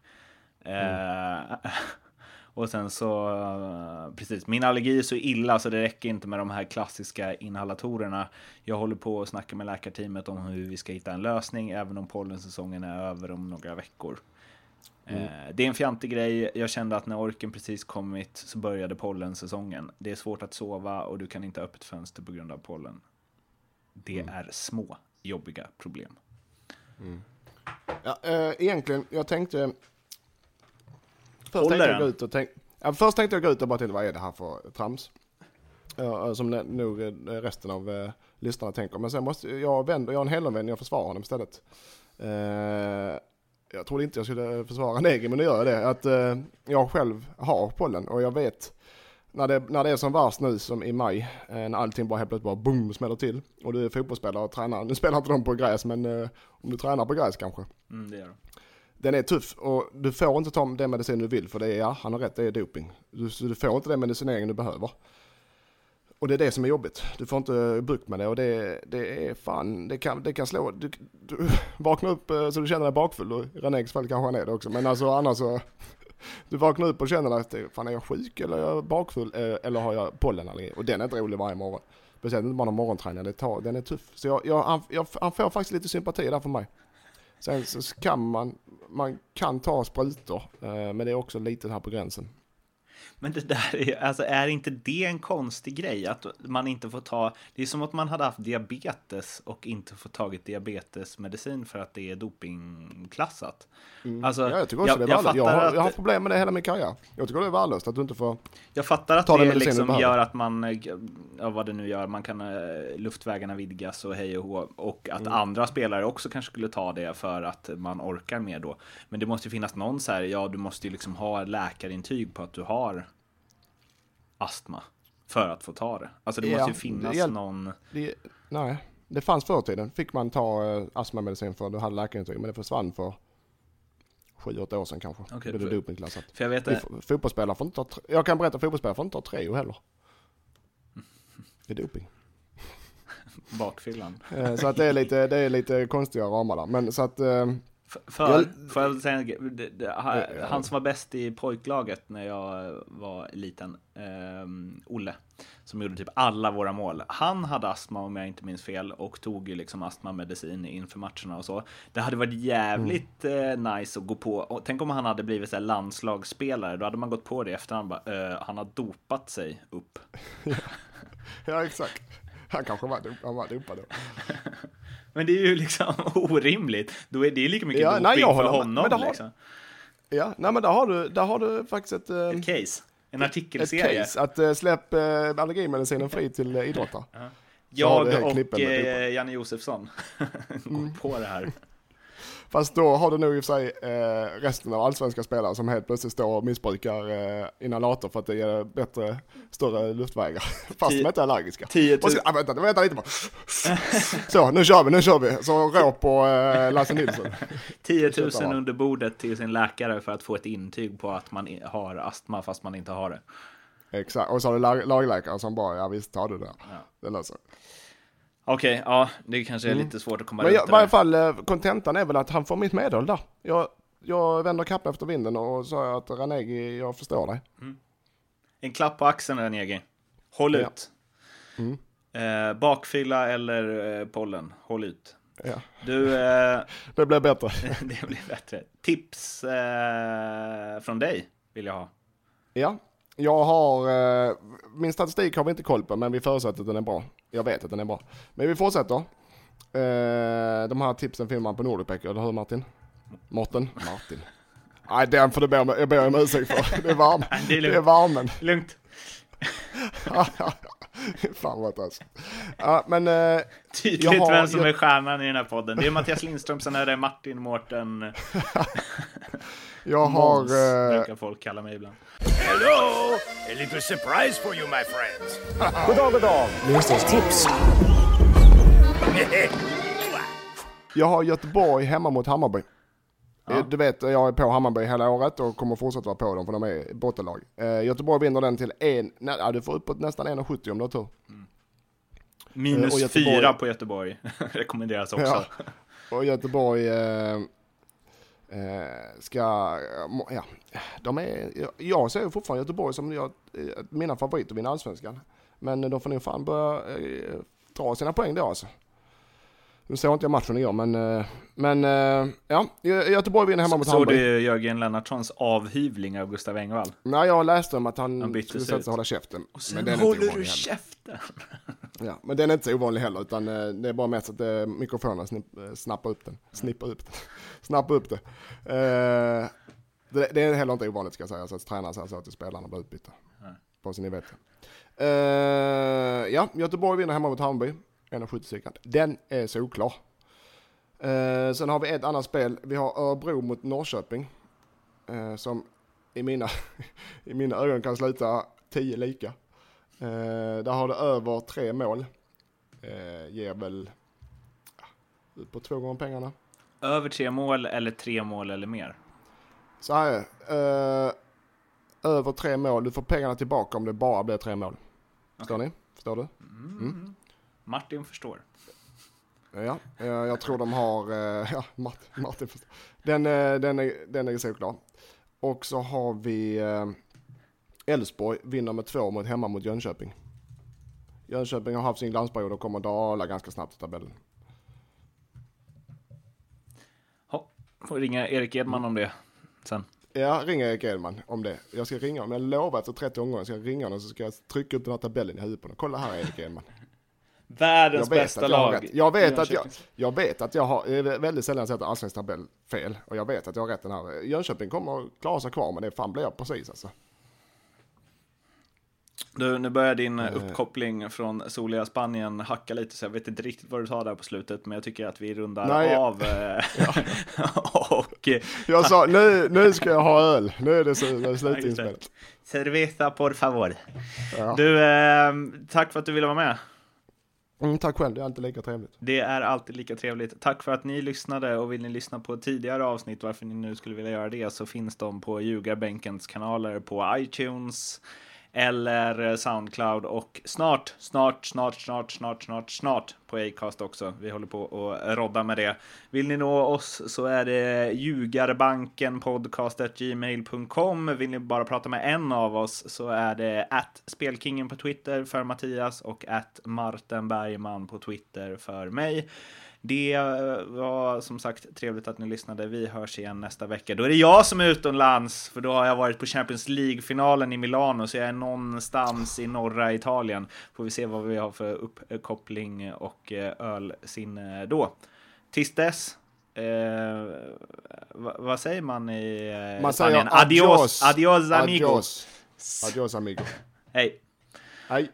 Speaker 2: Mm. Eh, och sen så, precis, min allergi är så illa så det räcker inte med de här klassiska inhalatorerna. Jag håller på att snacka med läkarteamet om hur vi ska hitta en lösning, även om pollensäsongen är över om några veckor. Mm. Eh, det är en fjantig grej. Jag kände att när orken precis kommit så började pollensäsongen. Det är svårt att sova och du kan inte ha öppet fönster på grund av pollen. Det mm. är små jobbiga problem.
Speaker 1: Mm. Ja, äh, egentligen, jag tänkte Först tänkte, jag gå ut och tänk, ja, först tänkte jag gå ut och bara tänkte vad är det här för trams? Ja, som nog resten av eh, lyssnarna tänker. Men sen måste jag vända, jag en helomvändning och försvarar honom istället. Eh, jag trodde inte jag skulle försvara Negi men nu gör jag det. Att eh, jag själv har pollen och jag vet när det, när det är som värst nu som i maj, eh, när allting bara helt plötsligt bara boom smäller till. Och du är fotbollsspelare och tränar, nu spelar inte de på gräs men eh, om du tränar på gräs kanske.
Speaker 2: Mm, det gör de
Speaker 1: den är tuff och du får inte ta den medicin du vill för det är, ja, han har rätt, det är doping. Du, du får inte den medicinering du behöver. Och det är det som är jobbigt. Du får inte bukt med det och det, det är fan, det kan, det kan slå. Du, du vaknar upp eh, så du känner dig bakfull och i Renegs fall kanske han är det också. Men alltså annars så, du vaknar upp och känner att fan är jag sjuk eller är jag bakfull eh, eller har jag pollenallergi? Och den är inte rolig varje morgon. Speciellt inte bara någon morgonträning, det tar, den är tuff. Så jag, jag, han, jag, han får faktiskt lite sympati där för mig. Sen så kan man, man kan ta sprutor, eh, men det är också lite här på gränsen.
Speaker 2: Men det där är, alltså är inte det en konstig grej? Att man inte får ta, det är som att man hade haft diabetes och inte får tagit diabetesmedicin för att det är dopingklassat.
Speaker 1: Mm. Alltså, ja, jag tycker också jag, det är jag, jag, har, jag har problem med det hela min karriär. Jag tycker det är värdelöst att du inte får
Speaker 2: Jag fattar att det liksom gör att man, ja, vad det nu gör, man kan, eh, luftvägarna vidgas och hej och hå. Och att mm. andra spelare också kanske skulle ta det för att man orkar mer då. Men det måste ju finnas någon så här, ja du måste ju liksom ha läkarintyg på att du har astma för att få ta det. Alltså det ja, måste ju finnas det, någon...
Speaker 1: Det, nej, det fanns förr i tiden. Fick man ta uh, astmamedicin för du hade läkarintyg, men det försvann för sju, åtta år sedan kanske. Okay, det blev dopingklassat.
Speaker 2: För jag vet det.
Speaker 1: Fotbollsspelare får inte ta, jag kan berätta, fotbollsspelare får inte ta Treo heller. Det är doping.
Speaker 2: Bakfyllan.
Speaker 1: Eh, så att det är lite, det är lite konstiga ramar där. Men så att uh,
Speaker 2: för, jag, får jag säga det, det, han som var bäst i pojklaget när jag var liten, um, Olle, som gjorde typ alla våra mål. Han hade astma om jag inte minns fel och tog ju liksom astmamedicin inför matcherna och så. Det hade varit jävligt mm. uh, nice att gå på. Och tänk om han hade blivit så landslagsspelare, då hade man gått på det efter han bara, uh, han har dopat sig upp.
Speaker 1: ja. exakt. Han kanske var, han var dopad då.
Speaker 2: Men det är ju liksom orimligt. Då är det lika mycket ja, doping nej, jag för honom. Har, liksom.
Speaker 1: Ja, nej men där har du, där har du faktiskt ett...
Speaker 2: Eh, ett case. En artikelserie.
Speaker 1: Ett case, att uh, släpp uh, allergimedicinen fri till uh, idrottare. Uh -huh.
Speaker 2: Jag och Janne Josefsson går mm. på det här.
Speaker 1: Fast då har du nog i och för sig eh, resten av allsvenska spelare som helt plötsligt står och missbrukar eh, inhalator för att det ger bättre, större luftvägar. Fast de inte är allergiska.
Speaker 2: 10 000.
Speaker 1: Ah, vänta, vänta lite bara. Så, nu kör vi, nu kör vi. Så rå på eh, Lasse Nilsson.
Speaker 2: 10 000 under bordet till sin läkare för att få ett intyg på att man har astma fast man inte har det.
Speaker 1: Exakt, och så har du lag lagläkare som bara, ja visst, ta det där. Ja. Det löser
Speaker 2: Okej, okay, ja, det kanske är mm. lite svårt att komma
Speaker 1: Men runt i varje fall, eh, kontentan är väl att han får mitt medhåll där. Jag, jag vänder kappan efter vinden och sa att Ranegi, jag förstår dig. Mm.
Speaker 2: En klapp på axeln Ranegi. Håll ja. ut. Mm. Eh, bakfylla eller eh, pollen, håll ut.
Speaker 1: Ja.
Speaker 2: Du, eh,
Speaker 1: det blir bättre.
Speaker 2: det blir bättre. Tips eh, från dig vill jag ha.
Speaker 1: Ja, jag har, eh, min statistik har vi inte koll på men vi förutsätter att den är bra. Jag vet att den är bra. Men vi fortsätter. Eh, de här tipsen finner man på Nordic eller hur Martin? Mårten? Martin. Nej, den får du be om, jag ber om ursäkt för. Det är, varm. det är, det är varmen.
Speaker 2: Lugnt.
Speaker 1: Fan vad taskigt. Ja, men... Eh,
Speaker 2: Tydligt har, vem som är stjärnan i den här podden. Det är Mattias Lindström, sen är det Martin, Mårten.
Speaker 1: Jag har...
Speaker 2: Måns
Speaker 1: eh,
Speaker 2: brukar folk kalla mig ibland.
Speaker 3: Hello! A little surprise for you, my friends.
Speaker 4: God dag, god dag. Tips.
Speaker 1: Jag har Göteborg hemma mot Hammarby. Eh, Du vet, jag är på Hammarby hela året och kommer fortsätta vara på dem för de är bottenlag. Eh, Göteborg vinner den till en, nej, ja, du får uppåt nästan 1,70 om du har tur.
Speaker 2: Minus
Speaker 1: Eh, och Göteborg-
Speaker 2: fyra på Göteborg rekommenderas också.
Speaker 1: Ja. Och Göteborg eh, eh, Eh, ska, eh, ja, de är, jag ser fortfarande Göteborg som jag, eh, mina favoriter att vinna allsvenskan. Men de får nog fan börja eh, dra sina poäng då alltså. Nu såg inte jag matchen igår men, eh, men eh, ja, Gö- Göteborg vinner hemma mot
Speaker 2: Såg
Speaker 1: Hammarby.
Speaker 2: du Jörgen Lennartssons avhyvling av Gustav Engvall?
Speaker 1: Nej, jag läste om att han,
Speaker 2: Han
Speaker 1: skulle sätta sig och hålla käften.
Speaker 2: Sen
Speaker 1: men den
Speaker 2: håller du
Speaker 1: heller.
Speaker 2: käften!
Speaker 1: Ja, men den är inte så ovanlig heller, utan eh, det är bara mest att mikrofonen snipp, snappar upp den. Snippar upp den. Snappar upp det. Det. Det är heller inte ovanligt ska jag säga, så att tränaren säger så till spelarna blir utbytta. Bara så ni vet ja, Göteborg vinner hemma mot Hammarby. 1,70 sekund. Den är solklar. Eh, sen har vi ett annat spel. Vi har Örebro mot Norrköping. Eh, som i mina, i mina ögon kan sluta 10 lika. Eh, där har det över tre mål. Eh, ger väl ja, ut på två gånger pengarna.
Speaker 2: Över tre mål eller tre mål eller mer?
Speaker 1: Så här är det. eh, Över tre mål, du får pengarna tillbaka om det bara blir tre mål. Förstår ni? Förstår du?
Speaker 2: Martin förstår.
Speaker 1: Ja, eh, jag tror de har, eh, ja, Mart, Martin förstår. Den, eh, den, är, den är såklar. Och så har vi Elfsborg vinner med två mot hemma mot Jönköping. Jönköping har haft sin glansperiod och kommer dala ganska snabbt i tabellen.
Speaker 2: Ha, får ringa Erik Edman om det sen.
Speaker 1: Jag ringer Erik Edman om det. Jag ska ringa honom. Jag lovar efter 30 omgångar ska jag ringa honom så ska jag trycka upp den här tabellen i huvudet på honom. Kolla här Erik Edman.
Speaker 2: Världens bästa
Speaker 1: jag
Speaker 2: lag.
Speaker 1: rätt. Jag vet att jag, jag vet att jag har, det är väldigt sällan sätter allsvensk tabell fel. Och jag vet att jag har rätt den här. Jönköping kommer att klara sig kvar men det fan blir jag precis alltså.
Speaker 2: Du, nu börjar din eh, uppkoppling från soliga Spanien hacka lite, så jag vet inte riktigt vad du sa där på slutet, men jag tycker att vi rundar
Speaker 1: Nej,
Speaker 2: av. eh, och eh,
Speaker 1: Jag sa nu, nu ska jag ha öl. Nu är det, det slutinspelet.
Speaker 2: cerveza por favor.
Speaker 1: Ja.
Speaker 2: Du, eh, tack för att du ville vara med.
Speaker 1: Mm, tack själv, det är alltid lika trevligt.
Speaker 2: Det är alltid lika trevligt. Tack för att ni lyssnade och vill ni lyssna på tidigare avsnitt, varför ni nu skulle vilja göra det, så finns de på Ljugarbänkens kanaler på iTunes eller eh, Soundcloud och snart, snart, snart, snart, snart, snart, snart på Acast också. Vi håller på att rodda med det. Vill ni nå oss så är det ljugarbankenpodcast.gmail.com. Vill ni bara prata med en av oss så är det att spelkingen på Twitter för Mattias och att Martin Bergman på Twitter för mig. Det eh, var som sagt trevligt att ni lyssnade. Vi hörs igen nästa vecka. Då är det jag som är utomlands, för då har jag varit på Champions League-finalen i Milano, så jag är någonstans i norra Italien. Får vi se vad vi har för uppkoppling och eh, ölsinne då. Tills dess, eh, vad, säger man i eh,
Speaker 1: Man säger
Speaker 2: Spanien? Adios, adios amigo.
Speaker 1: Adios. Adios amigo.
Speaker 2: Hej.
Speaker 1: Hej.